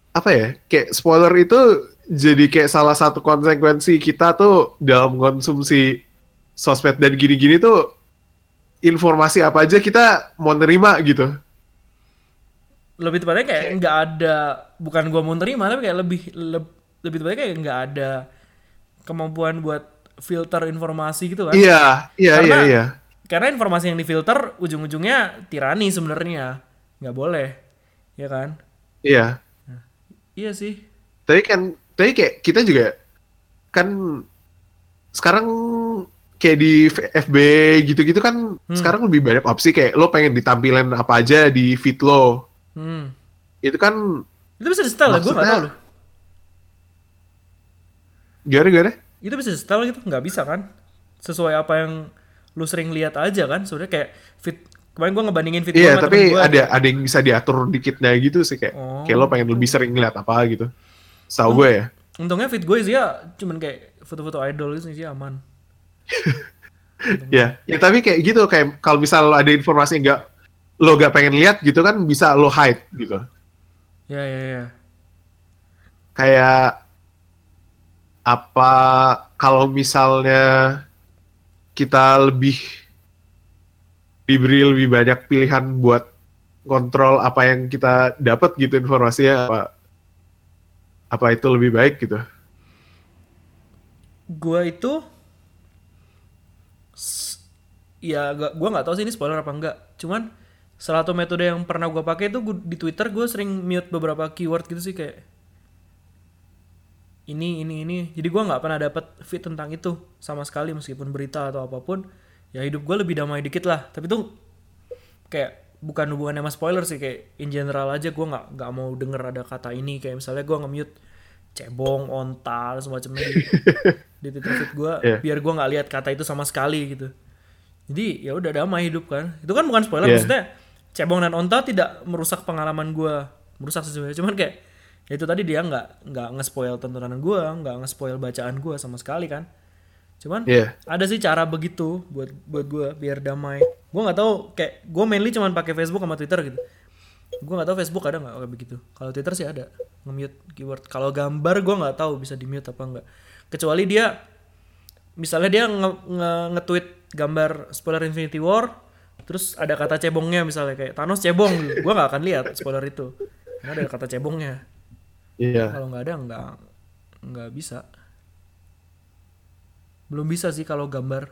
apa ya kayak spoiler itu jadi kayak salah satu konsekuensi kita tuh dalam konsumsi sosmed dan gini-gini tuh informasi apa aja kita mau nerima gitu. Lebih tepatnya kayak nggak ada bukan gua mau terima tapi kayak lebih leb- lebih tepatnya kayak nggak ada kemampuan buat filter informasi gitu kan. Iya iya iya Karena- iya. karena informasi yang difilter ujung-ujungnya tirani sebenarnya nggak boleh ya kan? Iya. Iya sih. Tapi kan tapi kayak kita juga kan sekarang kayak di FB gitu-gitu kan sekarang lebih banyak opsi kayak lo pengen ditampilin apa aja di feed lo hmm. itu kan itu bisa di setel ya gue Maksudnya- tahu loh gimana gimana itu bisa di setel gitu nggak bisa kan sesuai apa yang lu sering lihat aja kan sebenarnya kayak fit kemarin gue ngebandingin fit Iya, sama tapi gua. ada ada yang bisa diatur dikitnya gitu sih kayak Oh. kayak lo pengen lebih sering ngeliat apa gitu. Setahu gue ya. untungnya fit gue sih ya cuman kayak foto-foto idol gitu sih aman (laughs) Ya, ya tapi kayak gitu kayak kalau misal lo ada informasi yang nggak lo gak pengen lihat gitu kan bisa lo hide gitu. ya ya ya Kayak apa kalau misalnya kita lebih diberi lebih banyak pilihan buat kontrol apa yang kita dapat gitu informasinya apa apa itu lebih baik gitu. gue itu ya gak, gue nggak tahu sih ini spoiler apa enggak cuman salah satu metode yang pernah gue pakai itu gua- di Twitter gue sering mute beberapa keyword gitu sih kayak ini ini ini. Jadi gue nggak pernah dapat feed tentang itu sama sekali meskipun berita atau apa pun. Ya hidup gue lebih damai dikit lah. Tapi tuh kayak bukan hubungannya sama spoiler sih. Kayak in general aja gue nggak nggak mau denger ada kata ini. Kayak misalnya gue nge-mute cebong ontal semacamnya di, di Twitter feed gue (laughs) Iya. biar gue nggak lihat kata itu sama sekali gitu jadi ya udah damai hidup kan itu kan bukan spoiler Iya. maksudnya cebong dan onta tidak merusak pengalaman gue merusak sebenarnya cuman kayak ya itu tadi dia nggak nggak nge-spoil tontonan gue nggak nge-spoil bacaan gue sama sekali kan Cuman Iya. ada sih cara begitu buat buat gue biar damai. Gue nggak tahu kayak gue mainly cuman pakai Facebook sama Twitter gitu. Gue nggak tahu Facebook ada nggak kayak begitu. Kalau Twitter sih ada nge-mute keyword. Kalau gambar gue nggak tahu bisa di mute apa enggak. Kecuali dia misalnya dia nge, nge- nge-tweet gambar spoiler Infinity War terus ada kata cebongnya misalnya kayak Thanos cebong. Gue nggak akan lihat spoiler itu. Karena ada kata cebongnya. Iya. kalau nggak ada nggak nggak bisa. Belum bisa sih kalau gambar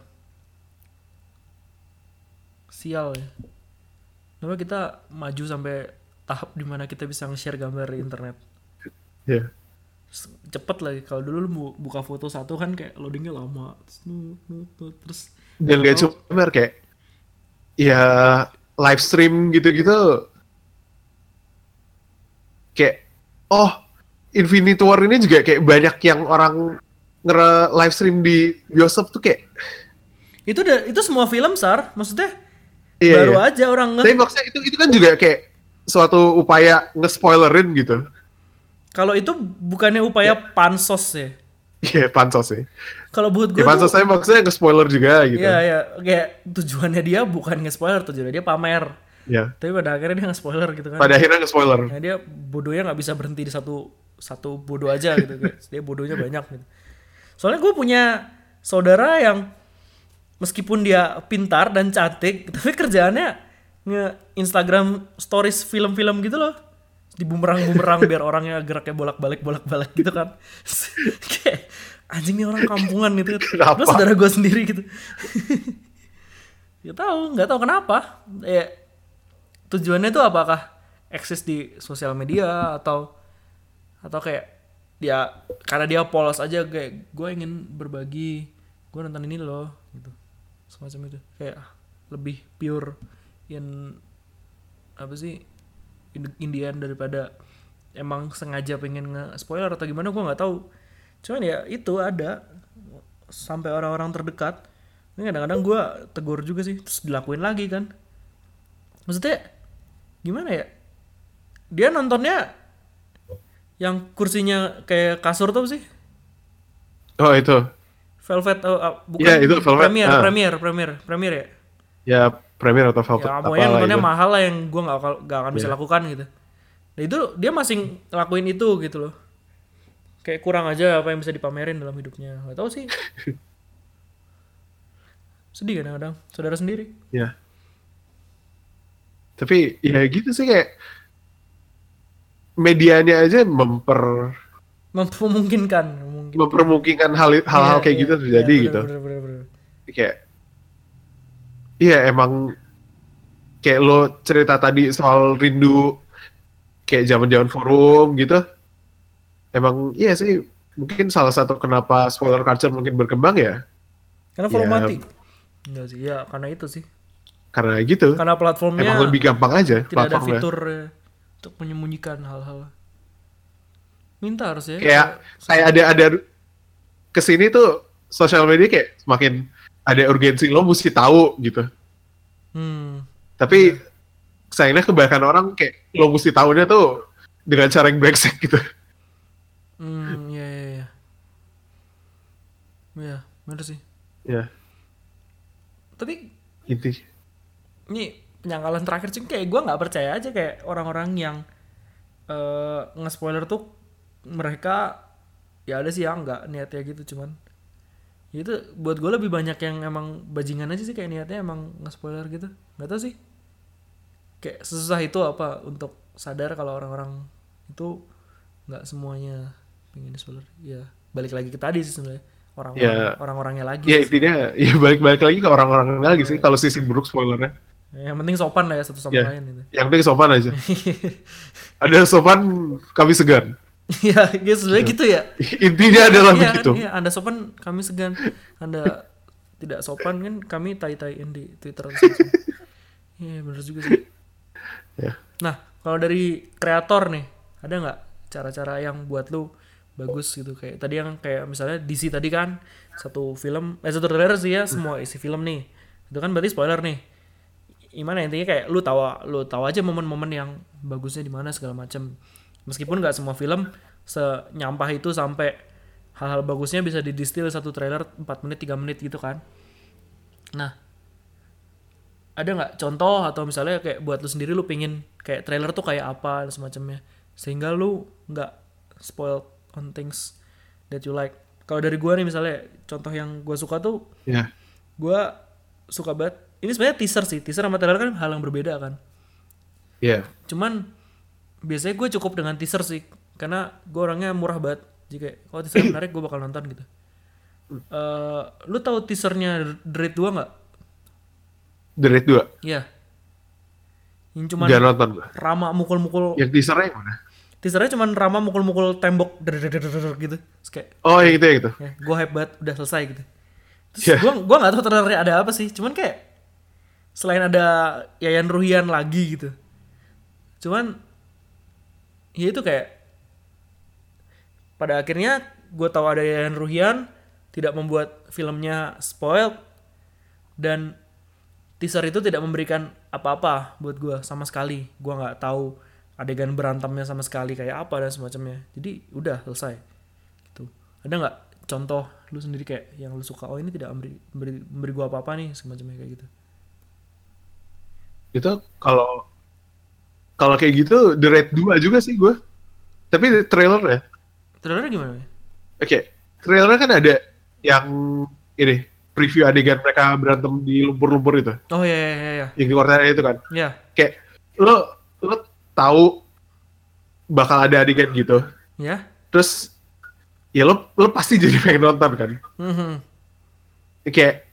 sial ya. Kenapa kita maju sampai tahap di mana kita bisa nge-share gambar di internet. Iya. Terus cepet lagi. Kalau dulu lu bu- buka foto satu kan kayak loadingnya lama. Terus terus Dan gak cuma kayak ya live stream gitu-gitu. Kayak oh Infinity War ini juga kayak banyak yang orang nge live stream di bioskop tuh kayak itu udah itu semua film sar. Maksudnya Iya, baru iya. aja orang nge tapi maksudnya itu itu kan juga kayak suatu upaya nge-spoilerin gitu. Kalau itu bukannya upaya pansos ya Iya pansos sih kalau buat gue ya pansos saya maksudnya nge-spoiler juga gitu Iya iya kayak tujuannya dia bukan nge-spoiler tujuannya dia pamer. ya Tapi pada akhirnya dia nge-spoiler gitu kan. pada akhirnya nge-spoiler Nah, dia bodohnya nggak bisa berhenti di satu satu bodoh aja gitu guys. (laughs) Dia bodohnya banyak gitu. Soalnya gue punya saudara yang meskipun dia pintar dan cantik, (laughs) tapi kerjaannya nge Instagram stories film-film gitu loh. Di bumerang-bumerang biar orangnya geraknya bolak-balik bolak-balik gitu kan. (laughs) Kayak anjing nih orang kampungan gitu. (laughs) Kenapa? Terus saudara gue sendiri gitu. (laughs) Gak tahu, nggak tahu kenapa. Ya, tujuannya tuh apakah eksis di sosial media atau atau kayak dia karena dia polos aja kayak gue ingin berbagi gue nonton ini loh gitu semacam itu kayak lebih pure in apa sih Indian daripada emang sengaja pengen nge spoiler atau gimana gue nggak tahu. Cuman ya itu ada. Sampai orang-orang terdekat. Ini kadang-kadang gue tegur juga sih terus dilakuin lagi kan. Maksudnya gimana ya? Dia nontonnya yang kursinya kayak kasur tuh sih? Oh itu. Velvet oh, ah, bukan Iya, itu Velvet, Premier ah. Premier Premier Premier ya? Ya Premiere atau Velvet ya apa pokoknya lah nontonnya itu. mahal lah yang gue bakal- nggak akan bisa Iya. lakukan gitu nah itu dia masih ngelakuin itu gitu loh kayak kurang aja apa yang bisa dipamerin dalam hidupnya gak tau sih (laughs) sedih kadang-kadang saudara sendiri Ya. Tapi ya gitu sih kayak medianya aja memper memungkinkan memungkinkan mempermungkinkan hal hal-hal Iya, kayak iya, gitu iya, terjadi bener, gitu. bener, bener, bener. Kayak iya emang kayak lo cerita tadi soal rindu kayak zaman-zaman forum gitu. Emang iya sih mungkin salah satu kenapa spoiler culture mungkin berkembang ya karena forum Ya. mati enggak sih ya karena itu sih karena gitu. karena platformnya Emang lebih gampang aja tidak ada platformnya. fitur eh, untuk menyembunyikan hal-hal minta harus ya kayak kayak ada ada ke sini tuh sosial media kayak semakin ada urgensi lo mesti tahu gitu. Hmm. Tapi sayangnya kebanyakan orang kayak lo mesti tahunya tuh dengan cara yang brengsek gitu. Hmm ya ya ya ya bener sih. Ya tapi inti ini penyangkalan terakhir sih kayak gue nggak percaya aja kayak orang-orang yang eh nge-spoiler tuh mereka ya ada sih yang nggak niatnya gitu cuman itu buat gue lebih banyak yang emang bajingan aja sih kayak niatnya emang nge-spoiler gitu. Nggak tahu sih. Kayak susah itu apa untuk sadar kalau orang-orang itu nggak semuanya pengen spoiler ya balik lagi ke tadi sih sebenarnya. Orang-orang Ya. orang-orangnya lagi ya intinya ya balik-balik lagi ke orang-orang lagi sih. Kalau sisi buruk spoilernya. Yang penting sopan lah ya satu sama Ya. lain gitu. Yang penting sopan aja. (laughs) Ada sopan kami segan Iya, (laughs) ya sebenarnya gitu ya. (laughs) intinya adalah Iya begitu iya, anda sopan, kami segan. Anda tidak sopan kan, kami tai-taiin di Twitter. (laughs) Iya, bener juga sih. ya Nah, kalau dari kreator nih, ada nggak cara-cara yang buat lu bagus gitu kayak tadi yang kayak misalnya DC tadi kan satu film eh satu trailer sih ya semua isi film nih itu kan berarti spoiler nih gimana intinya kayak lu tahu lu tahu aja momen-momen yang bagusnya di mana segala macam meskipun nggak semua film senyampah itu sampai hal-hal bagusnya bisa didistil satu trailer 4 menit 3 menit gitu kan nah ada nggak contoh atau misalnya kayak buat lu sendiri lu pingin kayak trailer tuh kayak apa dan semacamnya sehingga lu nggak spoil on things that you like kalau dari gua nih misalnya contoh yang gua suka tuh Ya. gua suka banget ini sebenarnya teaser sih teaser sama trailer kan hal yang berbeda kan Iya. cuman biasanya gue cukup dengan teaser sih karena gue orangnya murah banget jika kalau teaser menarik gue bakal nonton gitu Eh, lu tahu teasernya The Raid 2 nggak? The Raid 2. Iya. Yang cuman Jangan nonton gua. Rama mukul-mukul Yang teasernya yang mana? teasernya cuman Rama mukul-mukul tembok gitu. Terus kayak Oh, yang itu yang itu. ya, gue hype banget udah selesai gitu. Terus Iya. gua gua nggak tahu trailernya ada apa sih, cuman kayak selain ada Yayan Ruhian lagi gitu. Cuman ya itu kayak pada akhirnya gue tahu ada Yayan Ruhian tidak membuat filmnya spoiled dan teaser itu tidak memberikan apa-apa buat gue sama sekali. Gue nggak tahu adegan berantemnya sama sekali kayak apa dan semacamnya. Jadi udah selesai. Gitu. Ada nggak contoh lu sendiri kayak yang lu suka oh ini tidak memberi memberi, memberi gue apa-apa nih semacamnya kayak gitu? Itu kalau kalau kayak gitu The Raid 2 juga sih gue. Tapi trailer ya. trailernya gimana? Oke, trailernya kan ada yang ini preview adegan mereka berantem di lumpur-lumpur itu, oh ya ya ya ya yang di Cortana itu kan. ya Kayak lo lo tahu bakal ada adegan gitu. ya Terus ya lo lo pasti jadi (laughs) pengen nonton kan. Mhm. Kayak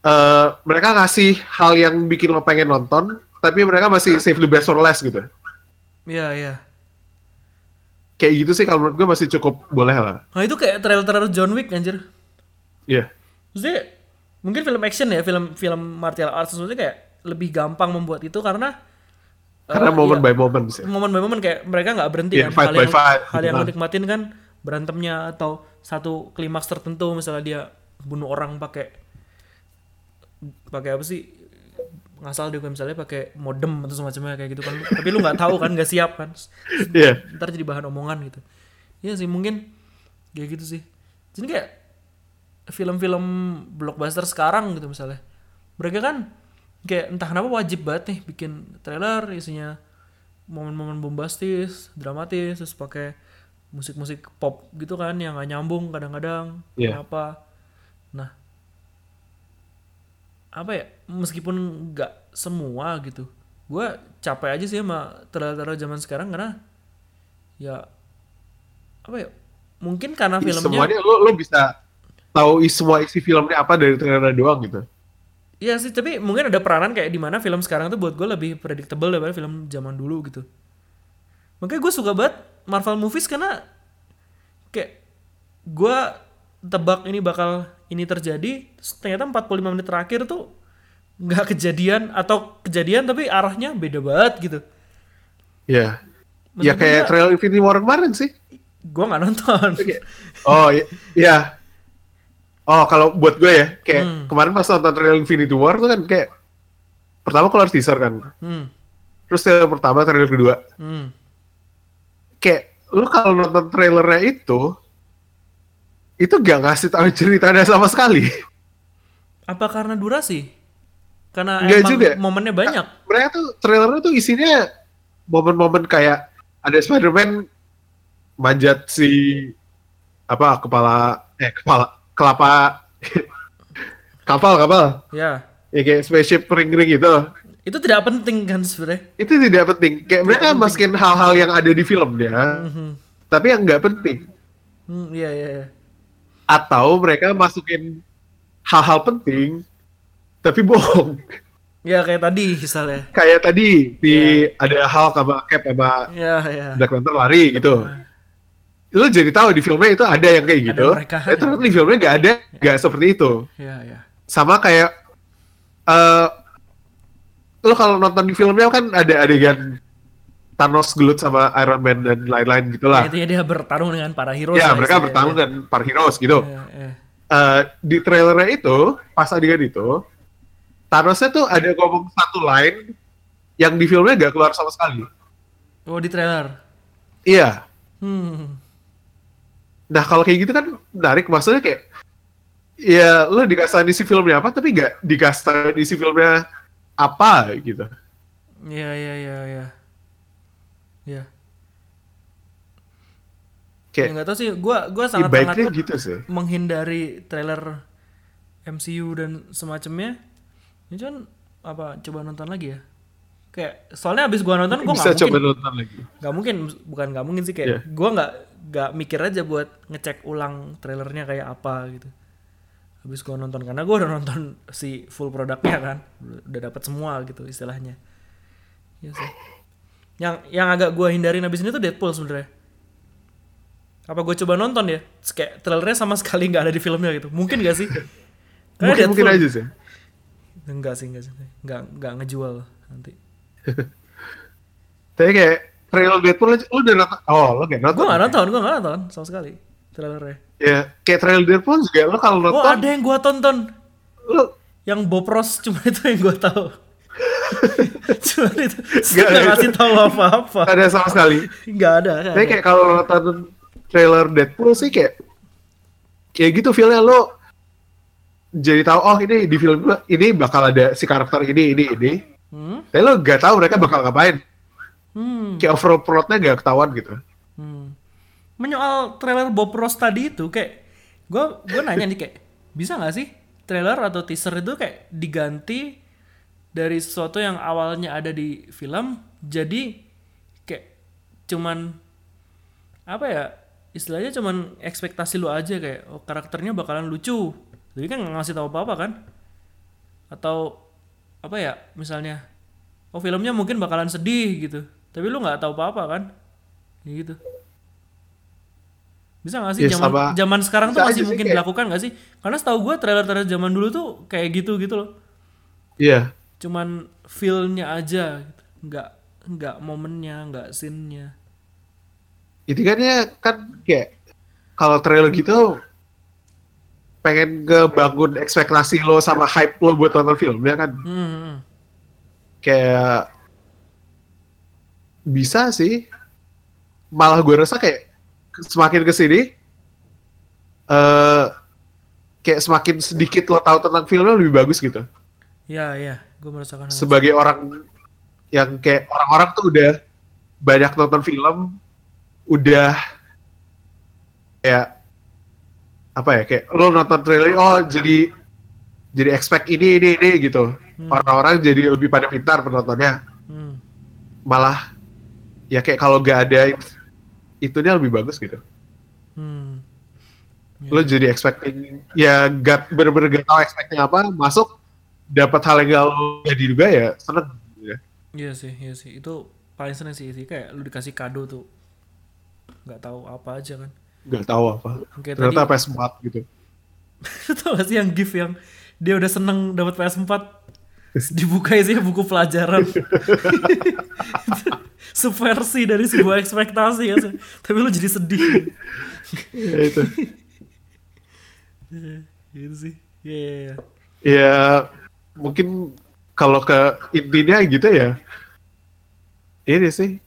eh mereka ngasih hal yang bikin lo pengen nonton, tapi mereka masih save the best for last gitu. ya ya Kayak gitu sih kalau menurut gue masih cukup boleh lah. nah itu kayak trailer-trailer John Wick anjir Iya. Maksudnya mungkin film action ya, film film martial arts maksudnya kayak lebih gampang membuat itu karena Karena eh, moment iya, by moment sih. momen by momen kayak mereka nggak berhenti Iya, kan. fight hal by yang, fight, hal yang gitu nikmatin kan berantemnya atau satu klimaks tertentu misalnya dia bunuh orang pakai pakai apa sih ngasal dia misalnya pakai modem atau semacamnya kayak gitu kan. Tapi lu nggak tahu kan nggak siap kan. Iya. ntar jadi bahan omongan gitu. Iya sih mungkin kayak gitu sih. Jadi kayak film-film blockbuster sekarang gitu misalnya. Mereka kan kayak entah kenapa wajib banget nih bikin trailer isinya momen-momen bombastis dramatis terus pakai musik-musik pop gitu kan yang gak nyambung kadang-kadang. Iya. kenapa nah apa ya meskipun nggak semua gitu gue capek aja sih sama trailer-trailer zaman sekarang karena ya apa ya mungkin karena filmnya Semuanya lo lo bisa tahu semua isi filmnya apa dari trailer doang gitu. Iya sih, tapi mungkin ada peranan kayak di mana film sekarang tuh buat gue lebih predictable daripada film zaman dulu gitu. Makanya gue suka banget Marvel movies karena kayak gue tebak ini bakal ini terjadi, ternyata 45 menit terakhir tuh nggak kejadian atau kejadian tapi arahnya beda banget gitu. Iya. Ya kayak trailer Infinity War kemarin sih. Gue nggak nonton. Oh iya. iya. Oh kalau buat gue ya, kayak Hmm. kemarin pas nonton trailer Infinity War tuh kan kayak pertama keluar teaser kan, Hmm, terus trailer pertama, trailer kedua, hmm. kayak lu kalau nonton trailernya itu, itu gak ngasih tahu ceritanya sama sekali. Apa karena durasi? Karena Nggak emang juga. momennya banyak. Mereka tuh trailernya tuh isinya momen-momen kayak ada Spider-Man manjat si apa kepala eh kepala kelapa (laughs) kapal kapal Ya, ya kayak spaceship ring-ring gitu itu tidak penting kan sebenarnya. itu tidak penting kayak mereka masukin hal-hal yang ada di filmnya Mhm. tapi yang nggak penting Hmm, iya iya. iya. Atau mereka masukin hal-hal penting tapi bohong Ya kayak tadi misalnya. kayak tadi di ada Hulk sama Cap sama Ya ya. Black Panther lari gitu lu jadi tahu di filmnya itu ada yang kayak gitu mereka. eh, ternyata di filmnya nggak ada nggak seperti itu Ya ya. sama kayak eh lo kalau nonton di filmnya kan ada adegan Thanos gelut sama Iron Man dan lain-lain gitulah. Itu ya dia bertarung dengan para hero. Ya, mereka bertarung dan para heroes gitu. Ya, ya. Eh, di trailernya itu, pas adegan itu, Thanosnya tuh ada ngomong satu line yang di filmnya gak keluar sama sekali. Oh di trailer. Iya, Hmm. Nah kalau kayak gitu kan menarik, maksudnya kayak ya lo dikasih isi filmnya apa, tapi nggak dikasih isi filmnya apa gitu. Iya iya iya iya. Iya. Ya Kayak nggak tahu sih, gua gua ya, sangat sangat gitu sih. menghindari trailer MCU dan semacamnya. Ini kan apa coba nonton lagi ya? Kayak soalnya abis gua nonton Bisa nggak coba mungkin nonton lagi. nggak mungkin bukan nggak mungkin sih kayak Iya. gua nggak nggak mikir aja buat ngecek ulang trailernya kayak apa gitu. Habis gua nonton karena gua udah nonton si full produknya kan, udah dapat semua gitu istilahnya. Iya sih. Yang yang agak gua hindarin abis ini tuh Deadpool sebenarnya. Apa gue coba nonton ya? Kayak trailernya sama (laughs) sekali nggak ada di filmnya gitu. Mungkin gak sih? Karena Mungkin mungkin Deadpool- aja sih. Enggak sih, enggak sih. Enggak enggak ngejual nanti. (laughs) Tapi kayak trailer Deadpool aja, lo udah nonton? Oh, lo gak nonton? Gue nggak nonton, gue nggak nonton sama sekali trailernya. Ya, kayak trailer Deadpool juga lo kalau Oh nonton, ada yang gue tonton, lo yang Bob Ross (laughs) cuma itu yang gue tahu. Cuma itu, Nggak, nggak itu- ngasih tahu apa-apa. ada sama sekali. Nggak ada. nggak Tapi kayak kalau nonton trailer Deadpool sih kayak kayak gitu feelnya lo jadi tahu oh ini di film gua ini bakal ada si karakter ini ini ini. Hmm? Tapi lo gak tahu mereka bakal ngapain. Hmm. Kayak overall plotnya gak ketahuan gitu. Hmm. Menyoal trailer Bob Ross tadi itu kayak gue gue nanya nih kayak bisa nggak sih trailer atau teaser itu kayak diganti dari sesuatu yang awalnya ada di film jadi kayak cuman apa ya istilahnya cuman ekspektasi lu aja kayak oh karakternya bakalan lucu. Jadi kan nggak ngasih tahu apa apa kan? Atau apa ya misalnya oh filmnya mungkin bakalan sedih gitu tapi lu nggak tahu apa apa kan? Ya gitu. Bisa nggak sih Ya, zaman sama- zaman sekarang tuh masih mungkin kayak- dilakukan nggak sih? Karena setahu gue trailer-trailer zaman dulu tuh kayak gitu gitu loh. Iya. Cuman feel-nya aja gitu. nggak nggak momennya nggak scene-nya. Itu kan ya kan kayak kalau trailer gitu pengen ngebangun ekspektasi lo sama hype lo buat nonton filmnya kan? Hmm, kayak bisa sih. Malah gue rasa kayak semakin ke sini eh kayak semakin sedikit lo tahu tentang filmnya lebih bagus gitu. Ya ya gue merasakan hal itu. sebagai orang yang kayak orang-orang tuh udah banyak nonton film udah kayak apa ya kayak lo nonton trailer oh jadi jadi expect ini ini ini gitu orang-orang jadi lebih pada pintar penontonnya Hmm, malah ya kayak kalau gak ada itunya lebih bagus gitu hmm. Ya. lo jadi expecting ya gak bener-bener gak tahu expecting apa masuk dapat hal yang gak lo jadi juga ya seneng gitu ya. Iya sih, iya sih. Itu paling seneng sih, sih. Kayak lu dikasih kado tuh. nggak tahu apa aja kan. gak tahu apa Kayak ternyata tadi, PS4 gitu (laughs) tau gak sih yang gift yang dia udah seneng dapat PS4 terus dibuka isinya buku pelajaran. (laughs) Subversi dari sebuah ekspektasi ya sih. Tapi lu jadi sedih. ya itu gitu (laughs) sih. Iya, iya, iya. ya mungkin kalau ke intinya gitu ya. Ini sih.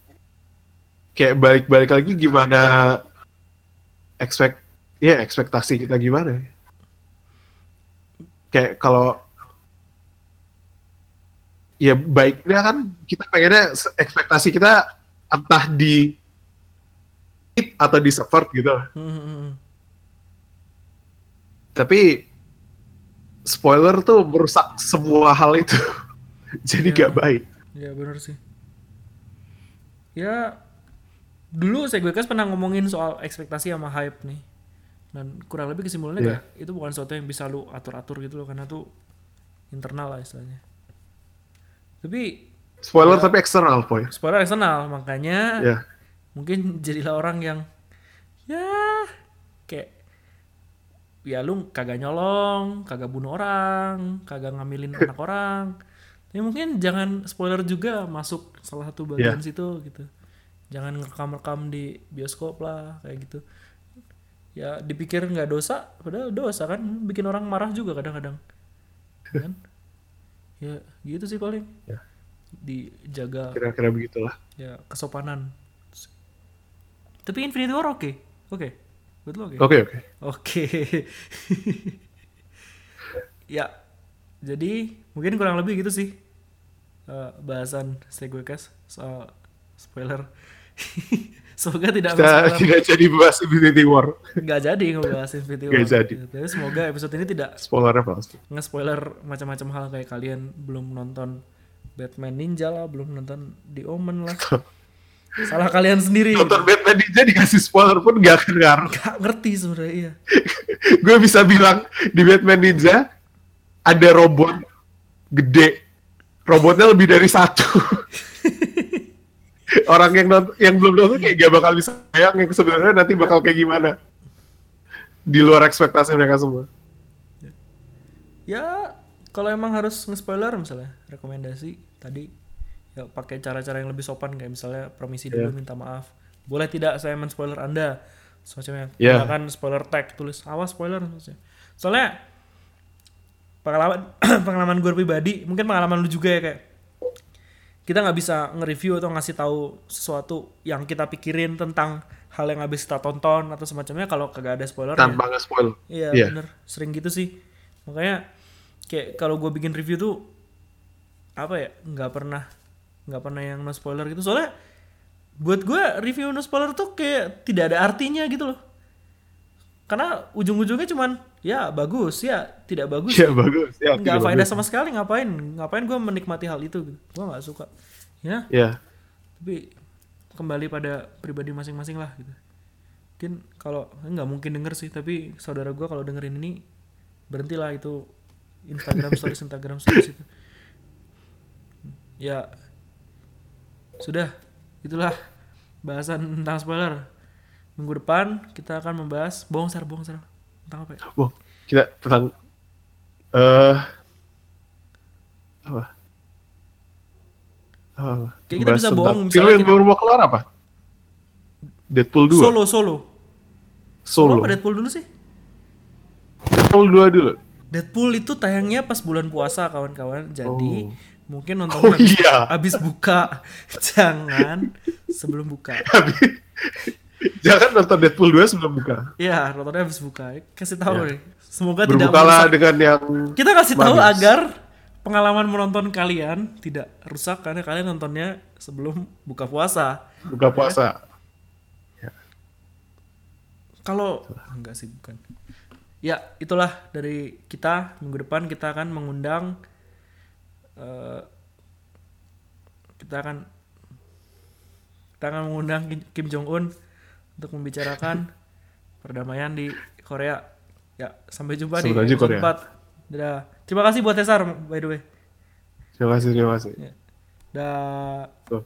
Kayak balik-balik lagi gimana expect ya ekspektasi kita gimana kayak kalau ya baiknya kan kita pengennya ekspektasi kita entah di atau di support gitu. Hmm, hmm, hmm. tapi spoiler tuh merusak semua hal itu (laughs) jadi Iya. gak baik Ya bener sih. Ya dulu saya gue pernah ngomongin soal ekspektasi sama hype nih. Dan kurang lebih kesimpulannya Iya. kayak itu bukan sesuatu yang bisa lu atur-atur gitu loh karena tuh internal lah istilahnya. Tapi spoiler Ya. tapi eksternal boy spoiler eksternal makanya ya mungkin jadilah orang yang ya kayak ya lu kagak nyolong, kagak bunuh orang, kagak ngambilin (laughs) anak orang. Ya mungkin jangan spoiler juga masuk salah satu bagian situ gitu. Jangan ngerekam-rekam di bioskop lah kayak gitu. Ya dipikir nggak dosa, padahal dosa kan bikin orang marah juga kadang-kadang. Kan? Ya gitu sih paling. Ya. Dijaga kira-kira begitulah ya kesopanan tapi Infinity War oke oke Buat lo oke? Oke oke. Oke. (laughs) ya, jadi mungkin kurang lebih gitu sih eh, bahasan Seguecast soal spoiler. (laughs) Semoga tidak Kita (laughs) tidak jadi bahas Infinity War. nggak jadi ngebahas Infinity War. jadi. Tapi semoga episode ini tidak Spoilernya pasti. nge-spoiler macam-macam hal kayak kalian belum nonton Batman Ninja lah, belum nonton The Omen lah. Salah kalian sendiri. Nonton Batman Ninja dikasih spoiler pun gak akan ngaruh. Gak ngerti sebenarnya iya. (laughs) Gue bisa bilang di Batman Ninja ada robot gede. Robotnya lebih dari satu. (laughs) Orang yang nonton, yang belum nonton kayak gak bakal bisa bayang yang sebenarnya nanti bakal kayak gimana. Di luar ekspektasi mereka semua. Ya kalau emang harus nge-spoiler misalnya rekomendasi tadi ya pakai cara-cara yang lebih sopan kayak misalnya permisi dulu Iya. minta maaf. Boleh tidak saya men-spoiler Anda? Semacamnya. Iya. Gunakan spoiler tag tulis awas spoiler maksudnya. Soalnya pengalaman (clears throat) pengalaman gue pribadi, mungkin pengalaman lu juga ya kayak kita nggak bisa nge-review atau ngasih tahu sesuatu yang kita pikirin tentang hal yang habis kita tonton atau semacamnya kalau kagak ada spoiler Tanpa nge-spoil. Iya Iya. bener, sering gitu sih. Makanya kayak kalau gue bikin review tuh apa ya nggak pernah nggak pernah yang no spoiler gitu soalnya buat gue review no spoiler tuh kayak tidak ada artinya gitu loh karena ujung-ujungnya cuman ya bagus ya tidak bagus Ya bagus. Ya, nggak faedah bagus. sama sekali ngapain ngapain gue menikmati hal itu gitu. gue nggak suka ya Ya. tapi kembali pada pribadi masing-masing lah gitu mungkin kalau nggak mungkin denger sih tapi saudara gue kalau dengerin ini berhentilah itu Instagram stories Instagram stories itu ya sudah itulah bahasan tentang spoiler minggu depan kita akan membahas bongsar bongsar tentang apa ya? Kita tentang eh apa? Apa? Kayak kita bisa bohong, Film yang baru mau keluar apa? Deadpool 2. solo solo Solo. apa Deadpool dulu sih Deadpool 2 dulu. Deadpool itu tayangnya pas bulan puasa kawan-kawan jadi Oh. Mungkin nonton Oh iya. habis buka (laughs) jangan sebelum buka Jangan nonton Deadpool 2 sebelum buka. ya nontonnya habis buka kasih tahu Ya. nih semoga tidak Berbukalah merusak dengan yang kita kasih tahu manis. agar pengalaman menonton kalian tidak rusak karena kalian nontonnya sebelum buka puasa buka puasa. kalau enggak sih bukan ya itulah dari kita minggu depan kita akan mengundang eh, kita akan kita akan mengundang Kim- Jong Un untuk membicarakan (laughs) perdamaian di Korea ya sampai jumpa di Sampai episode Korea. 4 dadah terima kasih buat Cesar by the way Terima kasih, terima kasih. dah Tuh.